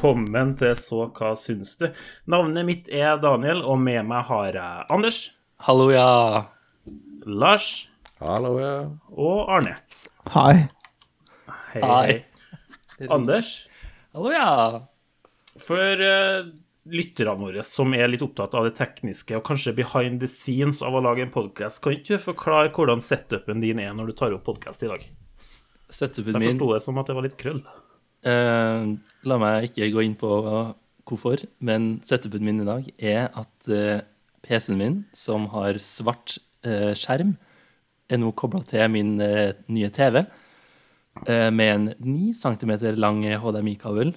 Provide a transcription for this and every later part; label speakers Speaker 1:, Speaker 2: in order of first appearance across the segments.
Speaker 1: velkommen til Så hva syns du? Navnet mitt er Daniel, og med meg har jeg Anders,
Speaker 2: Hallo, ja.
Speaker 1: Lars
Speaker 3: Hallo, ja.
Speaker 1: og Arne.
Speaker 4: Hei.
Speaker 1: Hei,
Speaker 2: Hei.
Speaker 1: Anders,
Speaker 2: Hallo, ja.
Speaker 1: for uh, lytterne våre som er litt opptatt av det tekniske, og kanskje behind the scenes av å lage en podkast, kan ikke du forklare hvordan setupen din er når du tar opp podkast i dag?
Speaker 2: Setupen
Speaker 1: Jeg
Speaker 2: min
Speaker 1: forsto det som at det var litt krøll.
Speaker 2: Eh, La meg ikke gå inn på hvorfor, men setupen min i dag er at uh, PC-en min, som har svart uh, skjerm, er nå kobla til min eh, nye TV eh, med en 9 cm lang HDMI-kabel.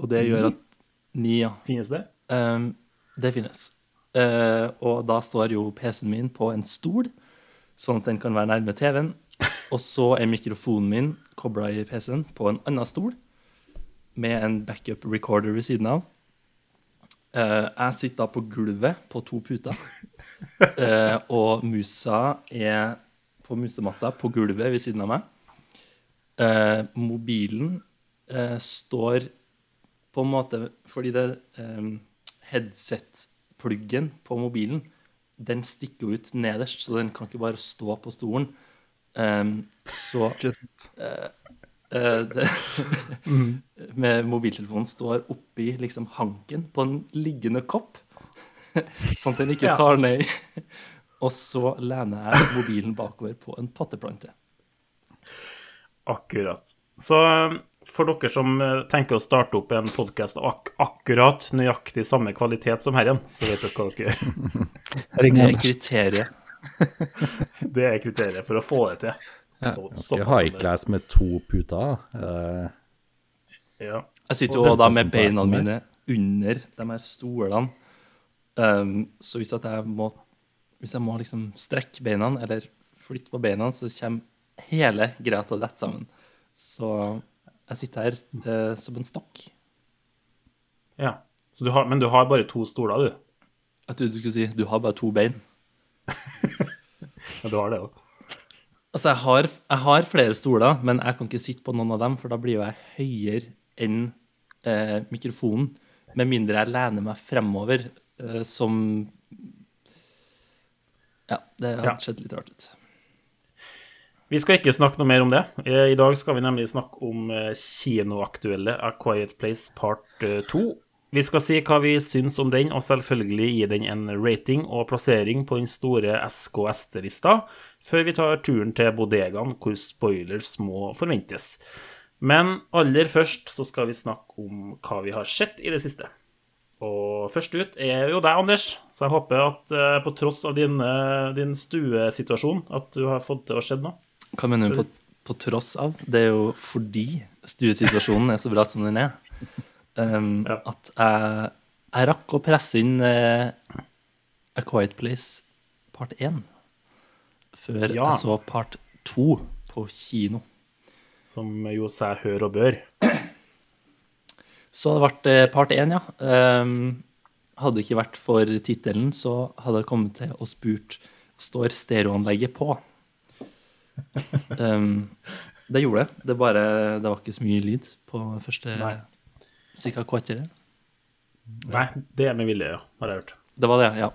Speaker 2: Og det gjør at 9, ja.
Speaker 1: Finnes det?
Speaker 2: Det finnes. Eh, og da står jo PC-en min på en stol, sånn at den kan være nærme TV-en. Og så er mikrofonen min kobla i PC-en på en annen stol, med en backup recorder ved siden av. Uh, jeg sitter da på gulvet på to puter, uh, og musa er på musematta på gulvet ved siden av meg. Uh, mobilen står på en måte Fordi det um, headset-pluggen på mobilen, den stikker ut nederst, så den kan ikke bare stå på stolen. Um, så eh, eh, det, Med mobiltelefonen står oppi liksom hanken på en liggende kopp, sånn at den ikke tar ned. Og så lener jeg mobilen bakover på en potteplante.
Speaker 1: Akkurat. Så eh, for dere som eh, tenker å starte opp en podkast ak akkurat nøyaktig samme kvalitet som herren, så vet dere hva dere gjør.
Speaker 2: Det er kriteriet.
Speaker 1: Det er kriteriet for å få det til. Så,
Speaker 3: Skal high class med to puter.
Speaker 1: Uh, Ja.
Speaker 2: Jeg sitter jo da med beina mine under de her stolene. Um, så hvis at jeg må Hvis jeg må liksom strekke beina, eller flytte på beina, så kommer hele greia til å dette sammen. Så jeg sitter her uh, som en stokk.
Speaker 1: ja. Så du har, men du har bare to stoler, du?
Speaker 2: Jeg trodde du skulle si du har bare to bein.
Speaker 1: Ja, du har det, òg.
Speaker 2: Altså, jeg har, jeg har flere stoler, men jeg kan ikke sitte på noen av dem, for da blir jo jeg høyere enn eh, mikrofonen. Med mindre jeg lener meg fremover, eh, som Ja, det har
Speaker 1: Ja.
Speaker 2: sett litt rart ut.
Speaker 1: Vi skal ikke snakke noe mer om det. Eh, I dag skal vi nemlig snakke om eh, kinoaktuelle A Quiet Place part 2. Vi skal si hva vi syns om den, og selvfølgelig gi den en rating og plassering på den store SKST-lista, før vi tar turen til bodegaen, hvor spoilers må forventes. Men aller først så skal vi snakke om hva vi har sett i det siste. Og først ut er jo deg, Anders, så jeg håper at eh, på tross av din, eh, din stuesituasjon, at du har fått til å skje noe.
Speaker 2: Hva mener du på, på tross av? Det er jo fordi stuesituasjonen er så bra som den er, um,
Speaker 1: Ja.
Speaker 2: at jeg, jeg rakk å presse inn uh, A Quiet Place part 1 før
Speaker 1: Ja.
Speaker 2: jeg så part 2 på kino.
Speaker 1: Som jo seg hør og bør.
Speaker 2: Så det vært eh, part 1, ja. Um, hadde det ikke vært for tittelen, så hadde jeg kommet til og spurt står stereoanlegget på. Um, det gjorde det. Det, bare, det var ikke så mye lyd på første
Speaker 1: Nei.
Speaker 2: Cirka kvarteret.
Speaker 1: Nei, det er med vilje, ja, har jeg hørt.
Speaker 2: Det var det, ja.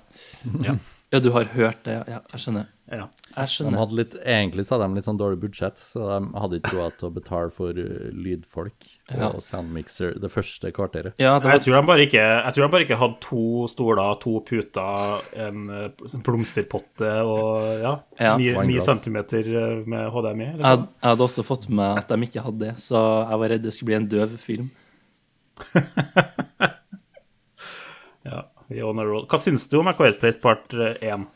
Speaker 1: Ja.
Speaker 2: Ja, du har hørt det. Ja, jeg skjønner.
Speaker 1: Ja.
Speaker 2: Jeg
Speaker 3: de
Speaker 2: skjønner.
Speaker 3: hadde litt, egentlig så hadde de litt sånn dårlig budsjett, så de hadde ikke råd til å betale for uh, lydfolk og
Speaker 2: Ja.
Speaker 3: soundmixer det første kvarteret.
Speaker 2: Ja, det
Speaker 1: Jeg tror, de bare ikke, jeg tror de bare ikke hadde to stoler, to puter, en eh, blomsterpotte og ja,
Speaker 2: Ja.
Speaker 1: ni, ni centimeter eh, med HDMI.
Speaker 2: jeg, jeg hadde også fått med meg at de ikke hadde det, så jeg var redd det skulle bli en døv film.
Speaker 1: Ja, vi on a roll. Hva syns du om A Quiet Place part 1?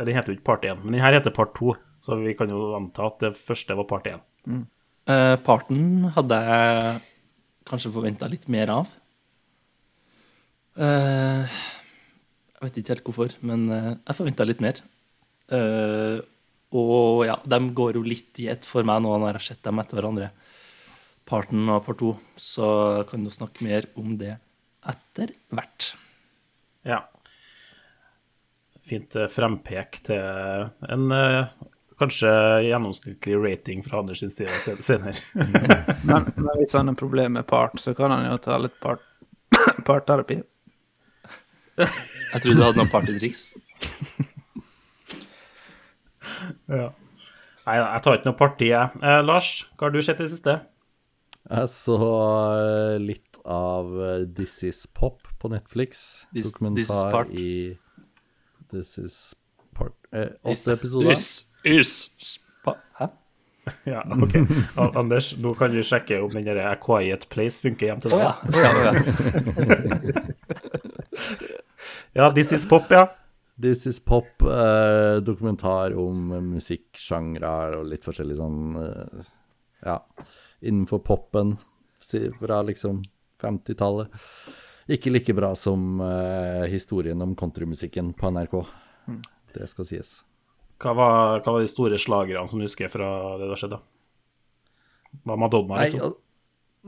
Speaker 1: Den heter jo ikke part 1, men den her heter part 2, så vi kan jo anta at det første var part 1.
Speaker 2: Eh, parten hadde jeg kanskje forventa litt mer av. Uh, jeg vet ikke helt hvorfor, men uh, jeg forventa litt mer. Og ja, de går jo litt i ett for meg nå når jeg har sett dem etter hverandre. Parten av part to, så kan du snakke mer om det etter hvert.
Speaker 1: Ja. Fint eh, frempek til en eh, kanskje gjennomsnittlig rating fra Anders sin side senere.
Speaker 4: Men, men hvis han har problemer med part, så kan han jo ta litt part, parterapi.
Speaker 2: Jeg trodde du hadde noen partytriks.
Speaker 1: ja. Nei, jeg tar ikke noe parti, jeg. Eh, Lars, hva har du sett i det siste?
Speaker 3: Jeg så eh, litt av eh, This Is Pop på Netflix.
Speaker 2: This-
Speaker 3: Dokumentar
Speaker 2: This Is Part.
Speaker 3: i This Is Part eh, Åtte episoder.
Speaker 2: Is, is, spa, hæ?
Speaker 1: Ja, ok. Anders, nå kan du sjekke om den derre Quiet Place funker hjem til deg.
Speaker 2: ja. å ja, ja.
Speaker 1: This Is Pop, ja.
Speaker 3: This Is Pop, eh, dokumentar om musikksjangre og litt forskjellig sånn eh, Ja, innenfor popen fra liksom 50-tallet. Ikke like bra som uh, historien om countrymusikken på NRK. Det skal sies.
Speaker 1: Hva var, hva var de store slagerne som du husker fra det som skjedde? Hva Madonna,
Speaker 3: Nei,
Speaker 1: liksom?
Speaker 3: al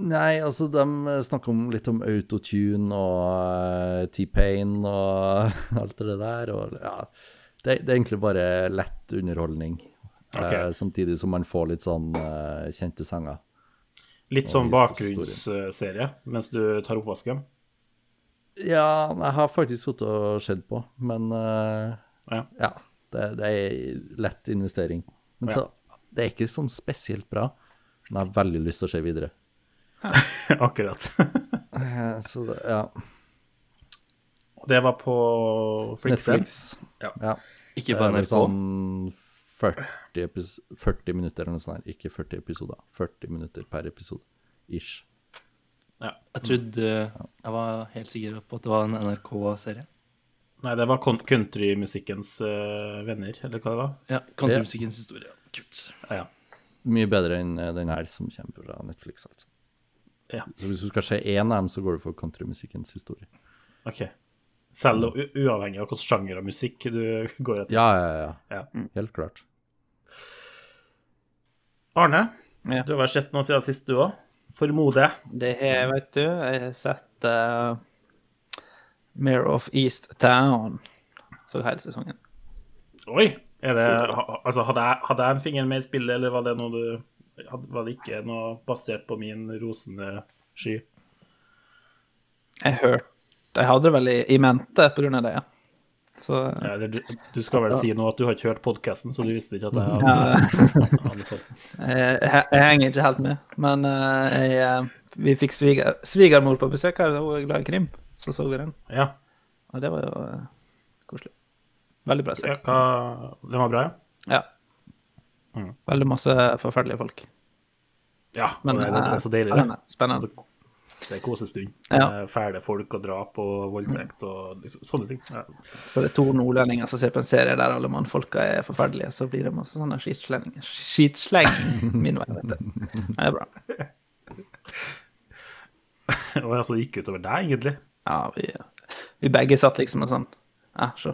Speaker 3: nei, altså, de snakker om, litt om autotune og uh, T-Pain og alt det der. Og, ja, det, det er egentlig bare lett underholdning.
Speaker 1: Okay.
Speaker 3: Uh, samtidig som man får litt sånn uh, kjente sanger.
Speaker 1: Litt sånn bakgrunnsserie mens du tar oppvasken?
Speaker 3: Ja, jeg har faktisk sittet og sett på, men uh,
Speaker 1: Ja.
Speaker 3: ja. Det, det er lett investering. Men så, det er ikke sånn spesielt bra. Men jeg har veldig lyst til å se videre.
Speaker 1: Akkurat.
Speaker 3: Eh, Så det, ja.
Speaker 1: Det var på Flixel.
Speaker 3: Netflix.
Speaker 1: Ja.
Speaker 3: ja.
Speaker 2: Ikke
Speaker 3: bare
Speaker 2: på NRK.
Speaker 3: sånn 40, epis 40 minutter eller noe sånt. her. Ikke 40 episoder. 40 minutter per episode. Ish.
Speaker 2: Jeg trodde Jeg var helt sikker på at det var en NRK-serie.
Speaker 1: Nei, det var countrymusikkens uh, venner, eller hva det var?
Speaker 2: Ja, Countrymusikkens historie. Kult.
Speaker 1: Ja, ja.
Speaker 3: Mye bedre enn eh, den her som kommer fra Netflix, altså.
Speaker 1: Ja.
Speaker 3: Så hvis du skal se én av dem, så går du for countrymusikkens historie.
Speaker 1: OK. Selv uavhengig av hvilken sjanger av musikk du går etter.
Speaker 3: Ja, ja, ja.
Speaker 1: Ja.
Speaker 3: Helt klart.
Speaker 1: Arne,
Speaker 4: Ja.
Speaker 1: du har vel sett noe siden sist, du òg? Formoder jeg.
Speaker 4: Det har, vet du, jeg har sett uh, Mayor of East Town. Så hele sesongen.
Speaker 1: Oi! Er det, altså, hadde, jeg, hadde jeg en finger med i spillet, eller var det noe du Var det ikke noe basert på min rosende sky?
Speaker 4: Jeg hørte Jeg hadde det vel i, i mente på grunn av det. Så
Speaker 1: Ja, du, du skal vel si nå at du har ikke hørt podkasten, så du visste ikke at jeg
Speaker 4: ja,
Speaker 1: hadde, ja.
Speaker 4: jeg, jeg, jeg henger ikke helt med. Men eh, jeg, eh, vi fikk sviger, svigermor på besøk her, hun er glad i krim. Så så vi den.
Speaker 1: Ja.
Speaker 4: Og det var jo eh, koselig. Veldig bra
Speaker 1: ja
Speaker 4: serie.
Speaker 1: hva, den var bra, ja?
Speaker 4: Ja.
Speaker 1: Mm.
Speaker 4: Veldig masse forferdelige folk.
Speaker 1: Ja,
Speaker 4: Men
Speaker 1: det, er, det er så deilig, det.
Speaker 4: spennende.
Speaker 1: Altså, det er kosestund.
Speaker 4: Ja.
Speaker 1: Eh, Fæle folk og drap og voldtekt og liksom, sånne ting. Ja.
Speaker 4: Så det er to nordlendinger som ser på en serie der alle mannfolka er forferdelige, så blir det masse sånne skitslenginger. Skitsleng min vei, vet du. Det er bra.
Speaker 1: Og altså, det gikk utover deg, egentlig.
Speaker 4: Ja, vi, vi begge satt liksom og sånn Ja, se.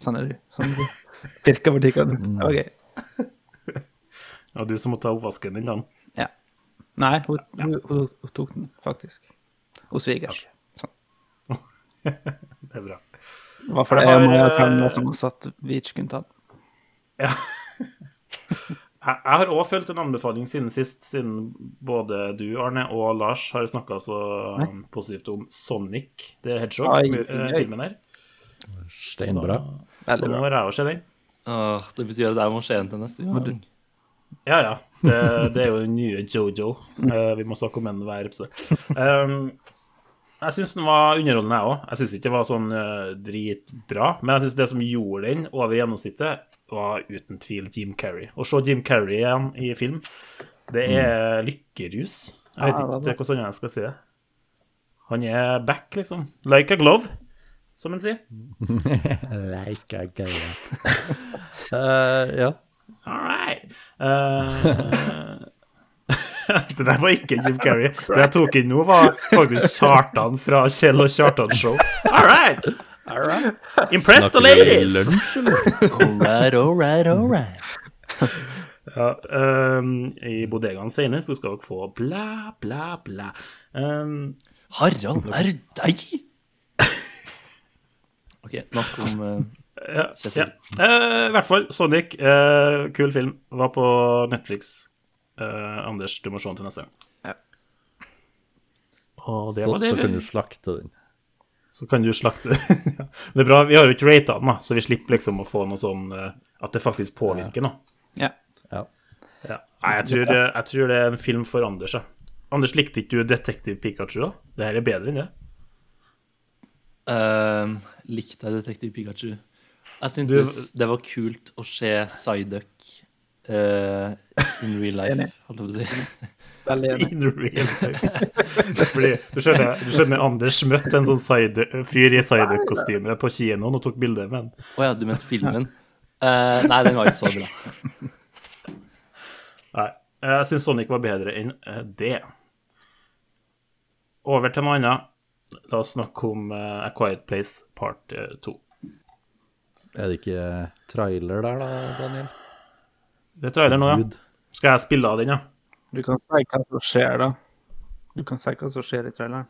Speaker 4: Sånn er du. Sånn er du. Pirka på tikkene. Gøy.
Speaker 1: Og du som måtte ta oppvasken din, da.
Speaker 4: Nei, hun, hun, hun, hun tok den faktisk. Hos svigers. Sånn.
Speaker 1: Det er bra.
Speaker 4: Det var fordi
Speaker 1: Jeg har,
Speaker 4: jeg må ha
Speaker 1: eh,
Speaker 4: som satt Beach kunne ta den.
Speaker 1: Ja. Jeg jeg har òg fulgt en anbefaling siden sist, siden både du, Arne, og Lars har snakka så Nei. positivt om Sonic the Hedgehog,
Speaker 4: Oi,
Speaker 1: mu-
Speaker 4: oi,
Speaker 1: eh,
Speaker 4: oi.
Speaker 1: filmen her.
Speaker 3: Steinbra.
Speaker 1: Så
Speaker 4: så
Speaker 1: nå
Speaker 4: bra.
Speaker 1: jeg å se den.
Speaker 2: Åh, det betyr at jeg må se den til neste gang.
Speaker 1: Ja, ja. Det, det er jo den nye Jojo. Uh, vi må snakke om den hver episode. Um, jeg syns den var underholdende, jeg òg. Jeg syns ikke det var sånn uh, dritbra. Men jeg syns det som gjorde den over gjennomsnittet, var uten tvil Jim Carrey. Å se Jim Carrey igjen i film, det er lykkerus. Jeg vet
Speaker 4: Ja, det var
Speaker 1: hvordan jeg skal si det. Han er back, liksom. Like a glove, som en sier.
Speaker 3: Like a glove. uh, ja.
Speaker 1: All right. Eh, det der var ikke Jim Carrey. Det jeg tok inn nå, var faktisk Kjartan fra Kjell og Kjartan Show. All right. Impress the ladies!
Speaker 2: All right, all right, all right.
Speaker 1: Ja, um, I bodegaen senere så skal dere få bla, bla, bla. Um,
Speaker 2: Harald, er deg? OK, nok om, eh,
Speaker 1: Ja, ja. Eh, I hvert fall, Sonic. eh, kul film. Var på Netflix. Eh, Anders, du må se den til neste gang.
Speaker 4: Ja.
Speaker 1: Og det
Speaker 3: Så,
Speaker 1: var det.
Speaker 3: så kan du slakte den.
Speaker 1: Så kan du slakte ja. Det er bra, vi har jo ikke rata den, da, så vi slipper liksom å få noe sånn eh, at det faktisk påvirker noe.
Speaker 4: Ja.
Speaker 3: Ja.
Speaker 1: Ja. Nei, jeg tror, eh, jeg tror det er en film for Anders, ja. Anders, likte ikke du Detektiv Pikachu, da? Det her er bedre enn det.
Speaker 2: Uh, likte jeg Detektiv Pikachu? Jeg
Speaker 1: Du-
Speaker 2: syntes det var kult å se Psyduck uh, in real life, holdt jeg på å si.
Speaker 4: Veldig enig.
Speaker 1: In real life. Fordi, du skjønner, du skjønner, Anders møtte en sånn side, fyr i Psyduck-kostyme på kinoen og tok bilde med ham.
Speaker 2: Å ja, du mente filmen? Uh, nei, den var ikke så bra.
Speaker 1: Nei, jeg syns Sonic var bedre enn eh, det. Over til noe annet. La oss snakke om A Quiet Place part 2.
Speaker 3: Er det ikke trailer der, da, Daniel?
Speaker 1: Det er trailer nå, ja. Skal jeg spille av den, ja?
Speaker 4: Du kan si hva som skjer, da. Du kan si hva som skjer i traileren.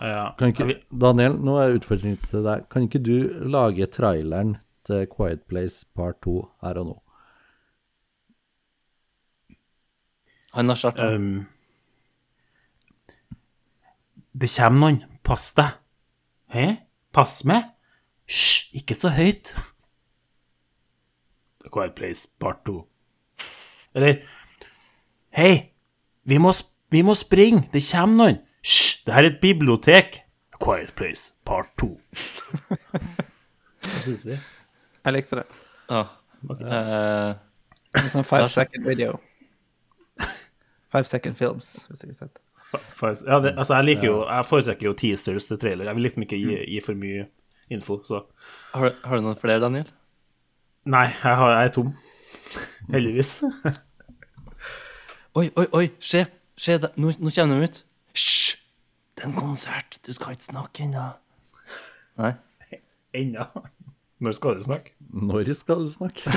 Speaker 1: ja.
Speaker 3: Kan ikke, Daniel, nå er utfordringen til deg. Kan ikke du lage traileren til Quiet Place part 2 her og nå?
Speaker 2: Han har starta.
Speaker 1: Um, det kommer noen. Pass deg. Hæ? Pass meg? Hysj, ikke så høyt. A Quiet Place part 2. Eller Hei, vi må, vi må springe. Det kommer noen. Hysj, det her er et bibliotek. A Quiet Place part 2. Hva syns vi?
Speaker 4: Jeg likte det.
Speaker 2: Ja. Eh,
Speaker 4: En sånn five second video. Five second films, hvis jeg har sett.
Speaker 1: Ja, det, altså, jeg liker jo Jeg foretrekker jo teasers til trailer. Jeg vil liksom ikke gi, gi for mye info, så
Speaker 2: har, du- har du noen flere, Daniel?
Speaker 1: Nei, jeg, har, jeg er tom. Heldigvis.
Speaker 2: Oi, oi, oi, se! se. Nå, nå kommer de ut. Hysj! Det er en konsert. Du skal ikke snakke ennå. Nei.
Speaker 1: Ennå. Når skal du snakke?
Speaker 3: Når skal du snakke?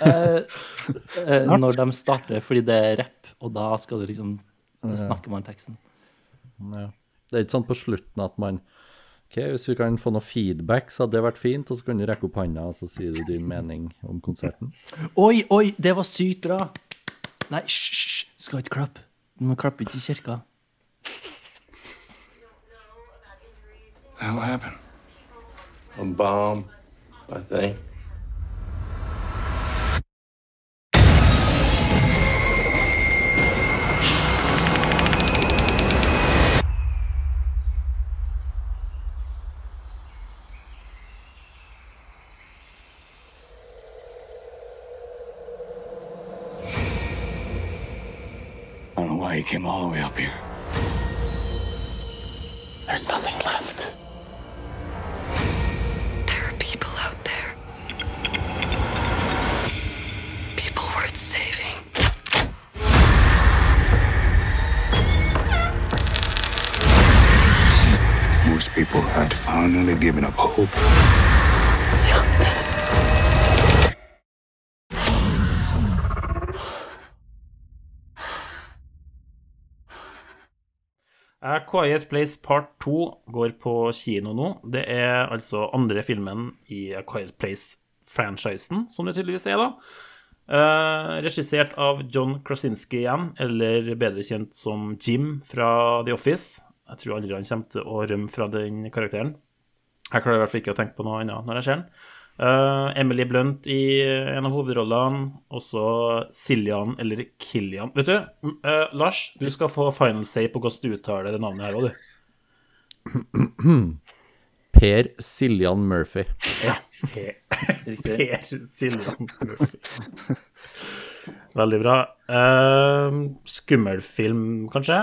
Speaker 2: Eh, når de starter fordi det er rapp, og da skal du liksom Da snakker man teksten.
Speaker 3: Ja. Det er ikke sånn på slutten at man Ok, hvis vi kan få noe feedback, så hadde det vært fint. Og så kan du rekke opp handa, og så sier du din mening om konserten.
Speaker 2: Oi, oi, det var sykt bra! Nei, hysj, hysj, du skal ikke klappe. Du må klappe ikke i kirka.
Speaker 5: Hva skjedde? A bomb, I think. I don't know why you came all the way up here. There's nothing left.
Speaker 6: There are people out there. People worth saving.
Speaker 7: Most people had finally given up hope.
Speaker 1: A Quiet Place Part 2 går på kino nå. Det er altså andre filmen i A Quiet Place-franchisen, som det tydeligvis er, da. Uh, regissert av John Krasinski igjen, eller bedre kjent som Jim fra The Office. Jeg tror aldri han kommer til å rømme fra den karakteren. Jeg klarer i hvert fall ikke å tenke på noe annet når jeg ser den. Eh, Emily Blunt i en av hovedrollene. Også Siljan, eller Killian. Vet du, eh, Lars, du skal få final say på hvordan du uttaler det navnet her òg, du.
Speaker 3: Per Siljan Murphy.
Speaker 1: Per, per Siljan Murphy. Veldig bra. Uh, skummelfilm, kanskje?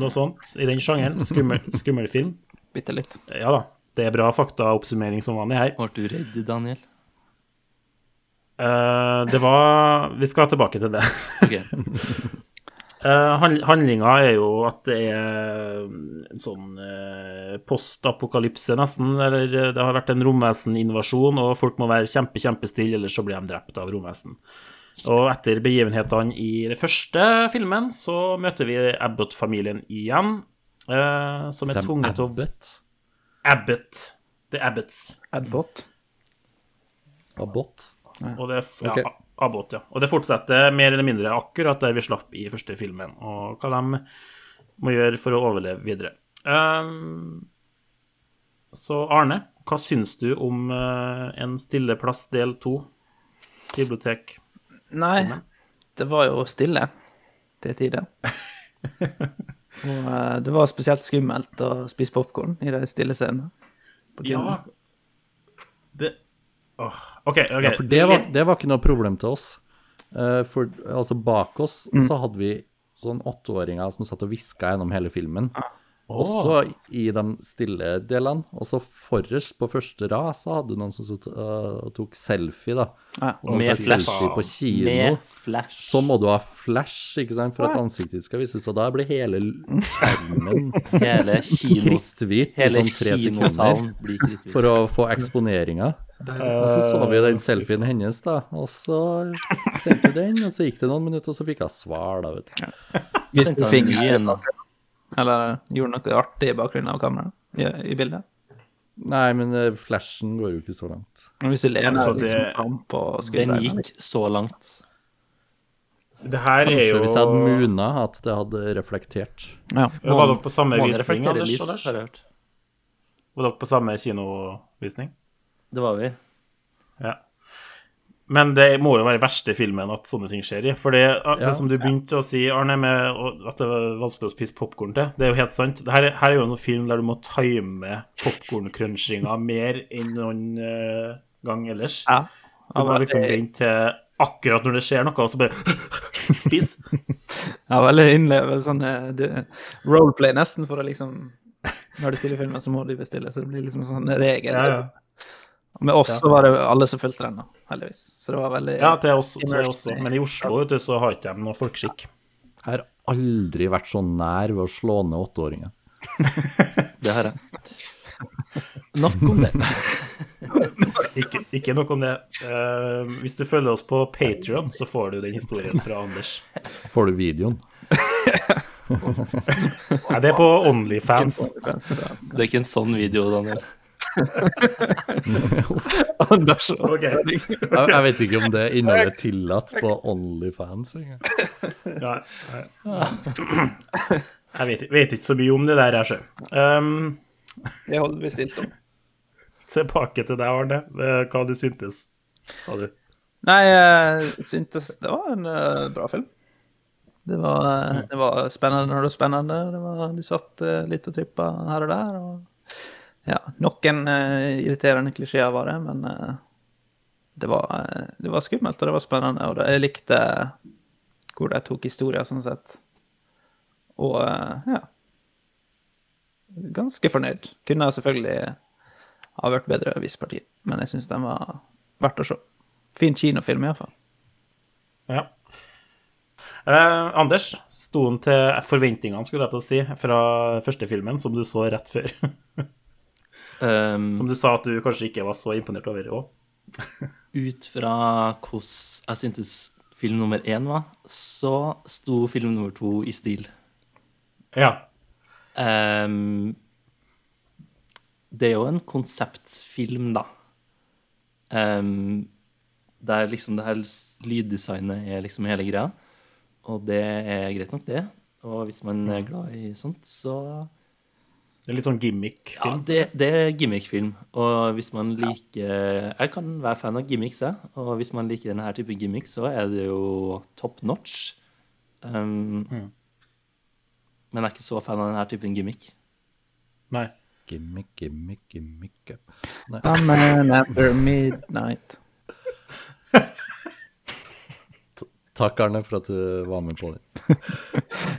Speaker 1: Noe sånt i den sjangeren. Skummel, skummelfilm.
Speaker 4: Bitte litt.
Speaker 1: Ja da. Det er bra faktaoppsummering som vanlig her.
Speaker 2: Ble du redd, Daniel?
Speaker 1: Uh, det var Vi skal tilbake til det.
Speaker 2: Okay.
Speaker 1: Uh, Handlinga er jo at det er en sånn uh, postapokalypse, nesten. Eller eh, det har vært en romveseninvasjon, og folk må være kjempe, kjempestille, ellers så blir de drept av romvesen. Og etter begivenhetene i den første filmen, så møter vi Abbott-familien igjen. Uh, som er
Speaker 3: De
Speaker 1: tvunget til å
Speaker 3: Abbott.
Speaker 1: Abbott. The Abbots.
Speaker 4: Abbott.
Speaker 3: Abbott.
Speaker 1: Og det, ja,
Speaker 3: okay.
Speaker 1: Abbott, ja. Og det fortsetter mer eller mindre akkurat der vi slapp i første filmen, og hva de må gjøre for å overleve videre. Um, så Arne, hva syns du om uh, En stille plass del to? Bibliotek.
Speaker 4: Nei, det var jo stille til tider. Og uh, det var spesielt skummelt å spise popkorn i de stille scenene.
Speaker 1: Ja. Det oh. OK. ok.
Speaker 3: Ja, for det var, det var ikke noe problem til oss. Uh, for altså, bak oss
Speaker 1: Mm.
Speaker 3: så hadde vi sånn åtteåringer som satt og hviska gjennom hele filmen. Også i de stille delene. Og så forrest på første rad så hadde du noen som satt, øh, tok selfie, da.
Speaker 4: Ja.
Speaker 2: Med flash.
Speaker 3: på kino.
Speaker 2: Med flash.
Speaker 3: Så må du ha flash, ikke sant, for at ansiktet ditt skal vises. Og da blir hele skjermen
Speaker 2: Hele
Speaker 3: kristhvit i
Speaker 2: Hele
Speaker 3: sånn tre sekunder. For å få eksponeringa. Og så så vi den selfien hennes, da. Og så sendte vi den, og så gikk det noen minutter, og så fikk hun svar, da, vet du.
Speaker 4: Hvis du
Speaker 2: han
Speaker 4: Eller gjorde noe artig i bakgrunnen av kameraet i, i bildet.
Speaker 3: Nei, men eh, flashen går jo ikke så langt.
Speaker 4: Men hvis du lener
Speaker 1: Altså, det-
Speaker 4: liksom på
Speaker 2: Den gikk så langt.
Speaker 1: Det her er
Speaker 3: Kanskje
Speaker 1: jo
Speaker 3: hvis jeg hadde muna, at det hadde reflektert.
Speaker 4: Ja.
Speaker 1: Var dere på samme visning, Anders?
Speaker 2: lys, har jeg hørt.
Speaker 1: Var dere på samme kinovisning?
Speaker 2: Det var vi.
Speaker 1: Ja. Men det må jo være verste filmen at sånne ting skjer i. For det, det
Speaker 3: Ja.
Speaker 1: som du begynte å si, Arne, med at det var vanskelig å spise popkorn til, det er jo helt sant. Det her, er- her er jo en sånn film der du må time popkorncrunchinga mer enn noen uh, gang ellers.
Speaker 4: Ja.
Speaker 1: Du må liksom vente til akkurat når det skjer noe, og så bare spis.
Speaker 4: Ja, veldig innleve sånn eh, roleplay nesten for å liksom Når du stiller filmen, så må du bestille. Så det blir liksom sånn regel.
Speaker 1: Ja, ja.
Speaker 4: Med oss så var det alle som fulgte den, da, heldigvis. Så det var veldig
Speaker 1: ja til oss, til oss også. Men i Oslo vet du, så har ikke de noe folkeskikk.
Speaker 3: Jeg har aldri vært så nær ved å slå ned åtteåringer.
Speaker 2: Det har jeg. Nok om det.
Speaker 1: Ikke, ikke nok om det. Uh, hvis du følger oss på Patrion, så får du den historien fra Anders.
Speaker 3: Får du videoen?
Speaker 1: Nei, det er på Onlyfans.
Speaker 2: Det er ikke en sånn video, Daniel.
Speaker 4: Anders og
Speaker 3: Jeg, jeg vet ikke om det innholdet er tillatt på Onlyfans engang.
Speaker 1: Ja, ja. Jeg vet, vet ikke så mye om det der, jeg sjøl. Um,
Speaker 4: Det holder vi stilt om.
Speaker 1: tilbake til deg, Arne. Eh, Hva du syntes, sa du?
Speaker 4: Nei, jeg syntes det var en uh, bra film. Det var, eh, det var spennende når det var spennende. Det var, du satt uh, litt og trippa her og der. Og, ja, noen uh, irriterende klisjeer var det, men uh, det, var, uh, det var skummelt og det var spennende. Og det, jeg likte hvor de tok historier, sånn sett. Og eh, ja Ganske fornøyd. Kunne selvfølgelig ha vært bedre hvis partiet, men jeg syns den var verdt å se. Fin kinofilm, iallfall.
Speaker 1: Ja. Eh, Anders, sto den til forventningene, skulle jeg til å si, fra første filmen, som du så rett før?
Speaker 2: Um,
Speaker 1: Som du sa at du kanskje ikke var så imponert over òg?
Speaker 2: ut fra hvordan jeg syntes film nummer én var, så sto film nummer to i stil.
Speaker 1: Ja.
Speaker 2: Um, det er jo en konseptfilm, da. Um, der liksom det her lyddesignet er liksom hele greia. Og det er greit nok, det. Og hvis man er glad i sånt, så
Speaker 1: Det er litt sånn gimmick-film.
Speaker 2: det, det er gimmickfilm. Og hvis man liker Jeg kan være fan av gimmicks, jeg. Og hvis man liker denne typen gimmick, så er det jo top notch. Um, Men jeg er ikke så fan av denne typen gimmick.
Speaker 1: Nei.
Speaker 3: Gimmick, gimmick, gimmick. Nei.
Speaker 4: A man after midnight.
Speaker 3: Takk, Arne, for at du var med på det.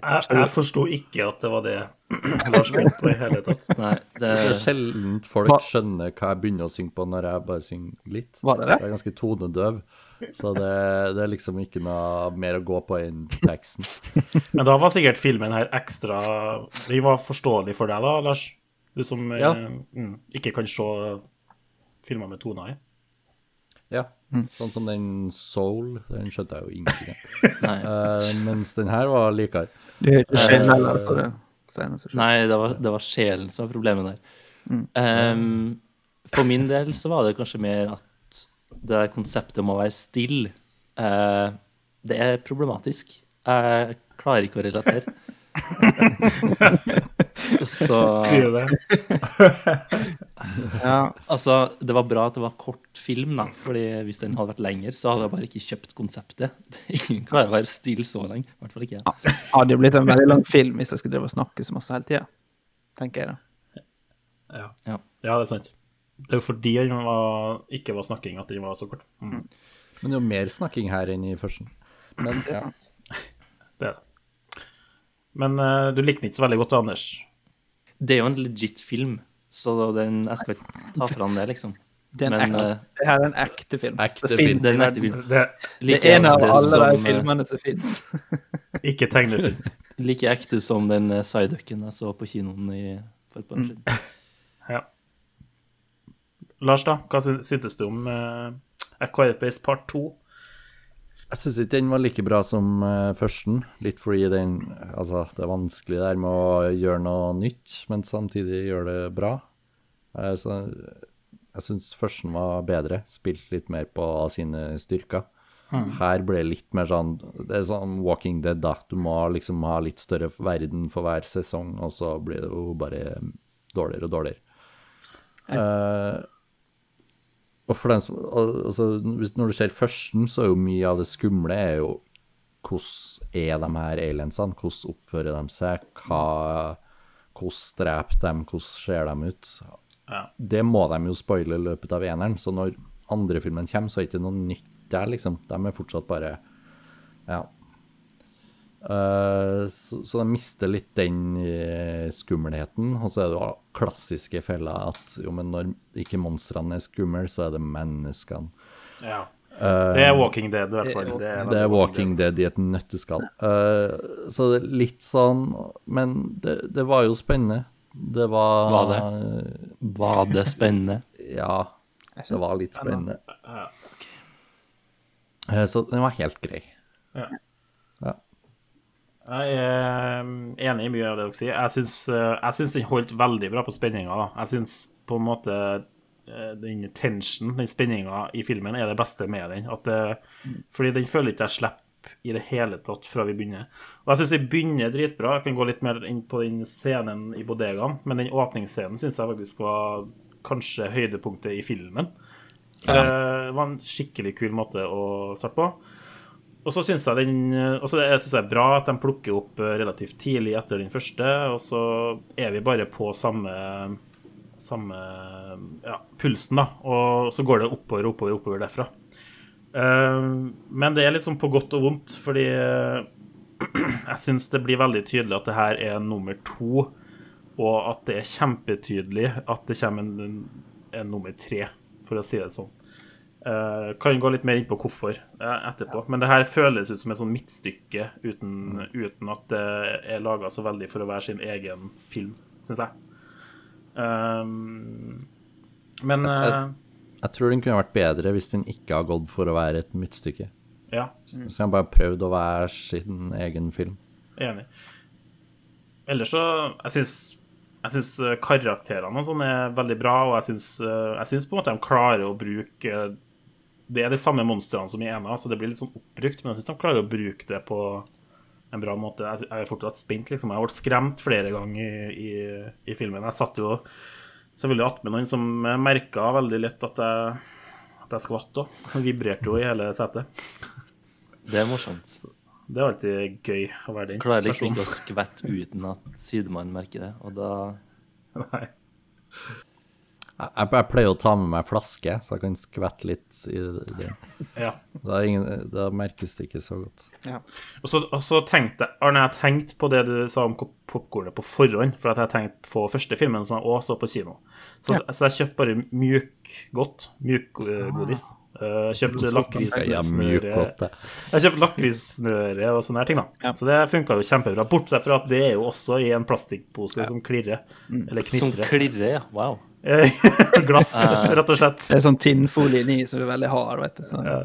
Speaker 1: Jeg, jeg forsto ikke at det var det Lars mente på i hele tatt.
Speaker 2: Nei, det,
Speaker 3: Det er sjelden folk skjønner hva jeg begynner å synge på når jeg bare synger litt.
Speaker 4: Var det det?
Speaker 3: Jeg er ganske tonedøv, så det, det er liksom ikke noe mer å gå på enn teksten.
Speaker 1: Men da var sikkert filmen her ekstra Vi var forståelig for deg, da, Lars? Du som eh,
Speaker 3: Ja.
Speaker 1: mm, ikke kan se filmer med toner i.
Speaker 3: Ja, sånn som den Soul, den skjønte jeg jo ingenting av. Eh, mens den her var likere.
Speaker 4: Du hører ikke sjelen heller, står det
Speaker 2: nei det, var, det var sjelen som var problemet der. Ehm, for min del så var det kanskje mer at det der konseptet om å være stille, uh, det er problematisk. Jeg klarer ikke å relatere. så
Speaker 1: Sier du det?
Speaker 4: Ja.
Speaker 2: Altså, det var bra at det var kort film, da. Fordi hvis den hadde vært lenger, så hadde jeg bare ikke kjøpt konseptet. Ingen klarer å være stille så lenge. I hvert fall ikke jeg.
Speaker 4: Hadde jo blitt en veldig lang film hvis jeg skulle drive og snakke så masse hele tida. Tenker jeg da.
Speaker 1: Ja.
Speaker 2: Ja.
Speaker 1: ja, det er sant. Det er jo fordi den ikke var snakking at den var så kort. Mm.
Speaker 3: Men det er jo mer snakking her enn i førsten. Men ja.
Speaker 1: Det er det. Men uh, du likte den ikke så veldig godt, Anders.
Speaker 2: Det er jo en legit film, så den, jeg skal ikke ta fram det, liksom.
Speaker 4: Det, er en
Speaker 2: Men
Speaker 4: ekte,
Speaker 2: eh,
Speaker 4: det er en ekte film.
Speaker 3: Ekte film.
Speaker 2: det er en ekte film.
Speaker 1: Det
Speaker 4: Det er en av alle
Speaker 2: som, de
Speaker 4: filmene som fins.
Speaker 1: ikke tegnefilm.
Speaker 2: Like ekte som den eh, sideducken jeg så på kinoen i, for et par år siden.
Speaker 1: Ja. Lars, da? Hva sy- syntes du om uh, A Quiet Place Part 2?
Speaker 3: Jeg syns ikke den var like bra som uh, førsten. Litt fordi den Altså, det er vanskelig der med å gjøre noe nytt, men samtidig gjøre det bra. Uh, så jeg syns førsten var bedre. Spilt litt mer på sine styrker. Her ble det litt mer sånn Det er sånn Walking Dead, da. Du må liksom ha litt større verden for hver sesong, og så blir det jo bare dårligere og dårligere. Eh, og for den som, altså, når du ser førsten, så er jo mye av det skumle er jo hvordan er de her aliensene? Hvordan oppfører de seg? Hva, hvordan dreper de? Hvordan ser de ut?
Speaker 1: Ja.
Speaker 3: Det må de jo spoile i løpet av eneren, så når andre filmen kommer, så er det ikke noe nytt der, liksom. De er fortsatt bare Ja. Eh, så, så de mister litt den eh, skummelheten. Og så er det jo klassiske fella at jo, men når ikke monstrene er skumle, så er det menneskene.
Speaker 1: ja. Det er Walking Dead, i hvert fall. Det er,
Speaker 3: Det er Walking Dead i et nøtteskall. Eh, så det er litt sånn Men det, det var jo spennende. Det var
Speaker 2: Var det? Var det spennende?
Speaker 3: Ja, det var litt spennende. Eh, Så den var helt grei.
Speaker 1: Ja. Jeg er um, enig i mye av det dere sier. Jeg syns, jeg syns den holdt veldig bra på spenninga. Jeg syns på en måte uh, den tension, den spenninga i filmen, er det beste med den. Det, fordi den føler ikke jeg slipper i det hele tatt fra vi begynner. Og jeg syns vi begynner dritbra. Jeg kan gå litt mer inn på den scenen i bodegaen, men den åpningsscenen syns jeg faktisk var kanskje høydepunktet i filmen. Ja. Det var en skikkelig kul måte å starte på. Og så syns jeg den altså Jeg synes det er bra at de plukker opp eh, relativt tidlig etter den første, og så er vi bare på samme samme ja, pulsen, da. Og så går det oppover, oppover, oppover derfra. Eh, men det er liksom på godt og vondt, fordi eh, jeg syns det blir veldig tydelig at det her er nummer to, og at det er kjempetydelig at det kommer en, en nummer tre, for å si det sånn. Eh, kan gå litt mer inn på hvorfor uh, etterpå. Men det her føles ut som et sånn midtstykke uten, uten at det er laga så veldig for å være sin egen film, syns jeg. Um, men eh,
Speaker 3: Jeg tror den kunne vært bedre hvis den ikke har gått for å være et midtstykke.
Speaker 1: ja,
Speaker 3: Så den bare prøvd å være sin egen film.
Speaker 1: enig. Ellers så Jeg syns jeg syns karakterene og sånn er veldig bra, og jeg syns, jeg syns på en måte de klarer å bruke Det er de samme monstrene som i ena, så det blir litt sånn oppbrukt, men jeg syns de klarer å bruke det på en bra måte. Jeg er fortsatt spent, liksom. Jeg har blitt skremt flere ganger i, i, i filmen. Jeg satt jo selvfølgelig attmed noen som merka veldig lett at jeg, at jeg skvatt òg. Vibrerte jo i hele setet.
Speaker 2: Det er morsomt.
Speaker 1: Det er alltid gøy å være den
Speaker 2: Klarer liksom ikke å skvette uten at sidemannen merker det, og da
Speaker 1: Nei.
Speaker 3: Jeg, jeg, pleier å ta med meg flaske, så jeg kan skvette litt i det.
Speaker 1: Ja.
Speaker 3: Da, er ingen, da merkes det ikke så godt.
Speaker 1: Og så, og så tenkte Arne, jeg tenkte på det du sa om popkornet på forhånd, for at jeg tenkte på første filmen som jeg òg så på kino. Så, så jeg kjøpte bare mjukgodt. Mjukgodis. Uh, kjøpte
Speaker 3: lakrissnøre.
Speaker 1: Jeg kjøpte lakrissnøre og sånne her ting, da. Så det funka jo kjempebra. Bortsett fra at det er jo også i en plastikkpose som klirrer. Eller
Speaker 2: Som klirrer, ja. Wow.
Speaker 1: Glass, rett og slett.
Speaker 4: Det er sånn tinnfolie inni som er veldig hard, vet du. Så.
Speaker 1: Ja.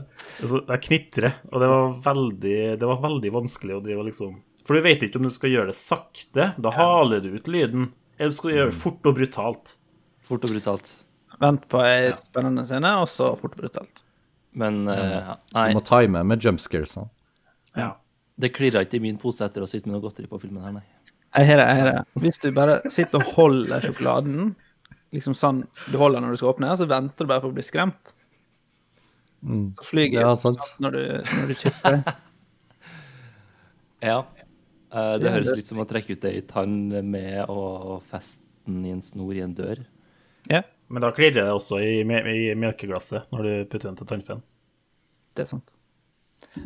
Speaker 1: Altså, jeg knitrer, og det var, veldig, det var veldig vanskelig å drive og liksom For du vet ikke om du skal gjøre det sakte. Da haler du ut lyden. Eller skal du gjøre det fort og brutalt.
Speaker 2: Fort og brutalt.
Speaker 4: Vent på ei spennende scene, og så fort brutalt.
Speaker 2: Men eh, nei,
Speaker 3: Du må time med jumpscaresene.
Speaker 1: Ja.
Speaker 2: det klirra ikke i min pose etter å sitte med noe godteri på filmen her, nei.
Speaker 4: Jeg har det, jeg har det. Hvis du bare sitter og holder sjokoladen, liksom sånn du holder når du skal åpne, så venter du bare på å bli skremt. Så flyger
Speaker 3: Ja, sant.
Speaker 4: når du, når du det.
Speaker 2: Ja. Eh, det
Speaker 4: Ja,
Speaker 2: høres
Speaker 4: det-
Speaker 2: litt som å trekke ut ei tann med å feste den i en snor i en dør.
Speaker 4: Ja,
Speaker 1: Men da klirrer det også i, i melkeglasset når du putter den til tannfeen.
Speaker 4: det er sant.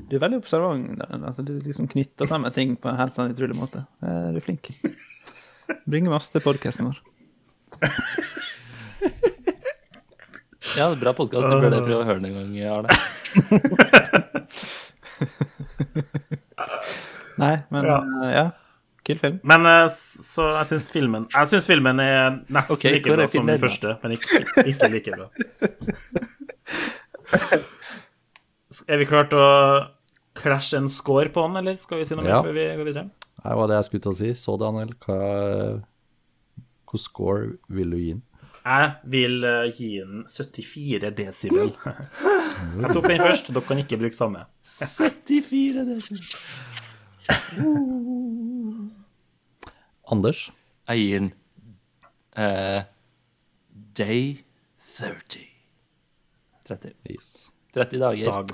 Speaker 4: Du er veldig observant. Altså, du liksom knytter sammen ting på en helt sånn utrolig måte. Eh, Du er flink. Bringer masse til podkasten vår.
Speaker 2: Ja, det bra podkast. Du burde prøve å høre den en gang, Arne.
Speaker 4: Nei, men
Speaker 1: Ja.
Speaker 4: eh, ja. Kul film.
Speaker 1: Men eh, så jeg syns filmen Jeg synes filmen er nesten
Speaker 2: okay,
Speaker 1: like bra som den første, men ikke, ikke like bra. Er vi klare til å Clash en score på den, eller skal vi si noe
Speaker 3: Ja.
Speaker 1: mer før vi går videre?
Speaker 3: Det var det jeg skulle til å si. Så, Daniel, hva Hvor score vil du gi den?
Speaker 1: Jeg vil eh, gi den 74 desibel. Jeg tok den først, dere kan ikke bruke samme.
Speaker 2: 74, desibel. er
Speaker 3: Anders?
Speaker 2: Gir den eh, Day 30. 30.
Speaker 3: Yes.
Speaker 2: 30 dager.
Speaker 1: Dag.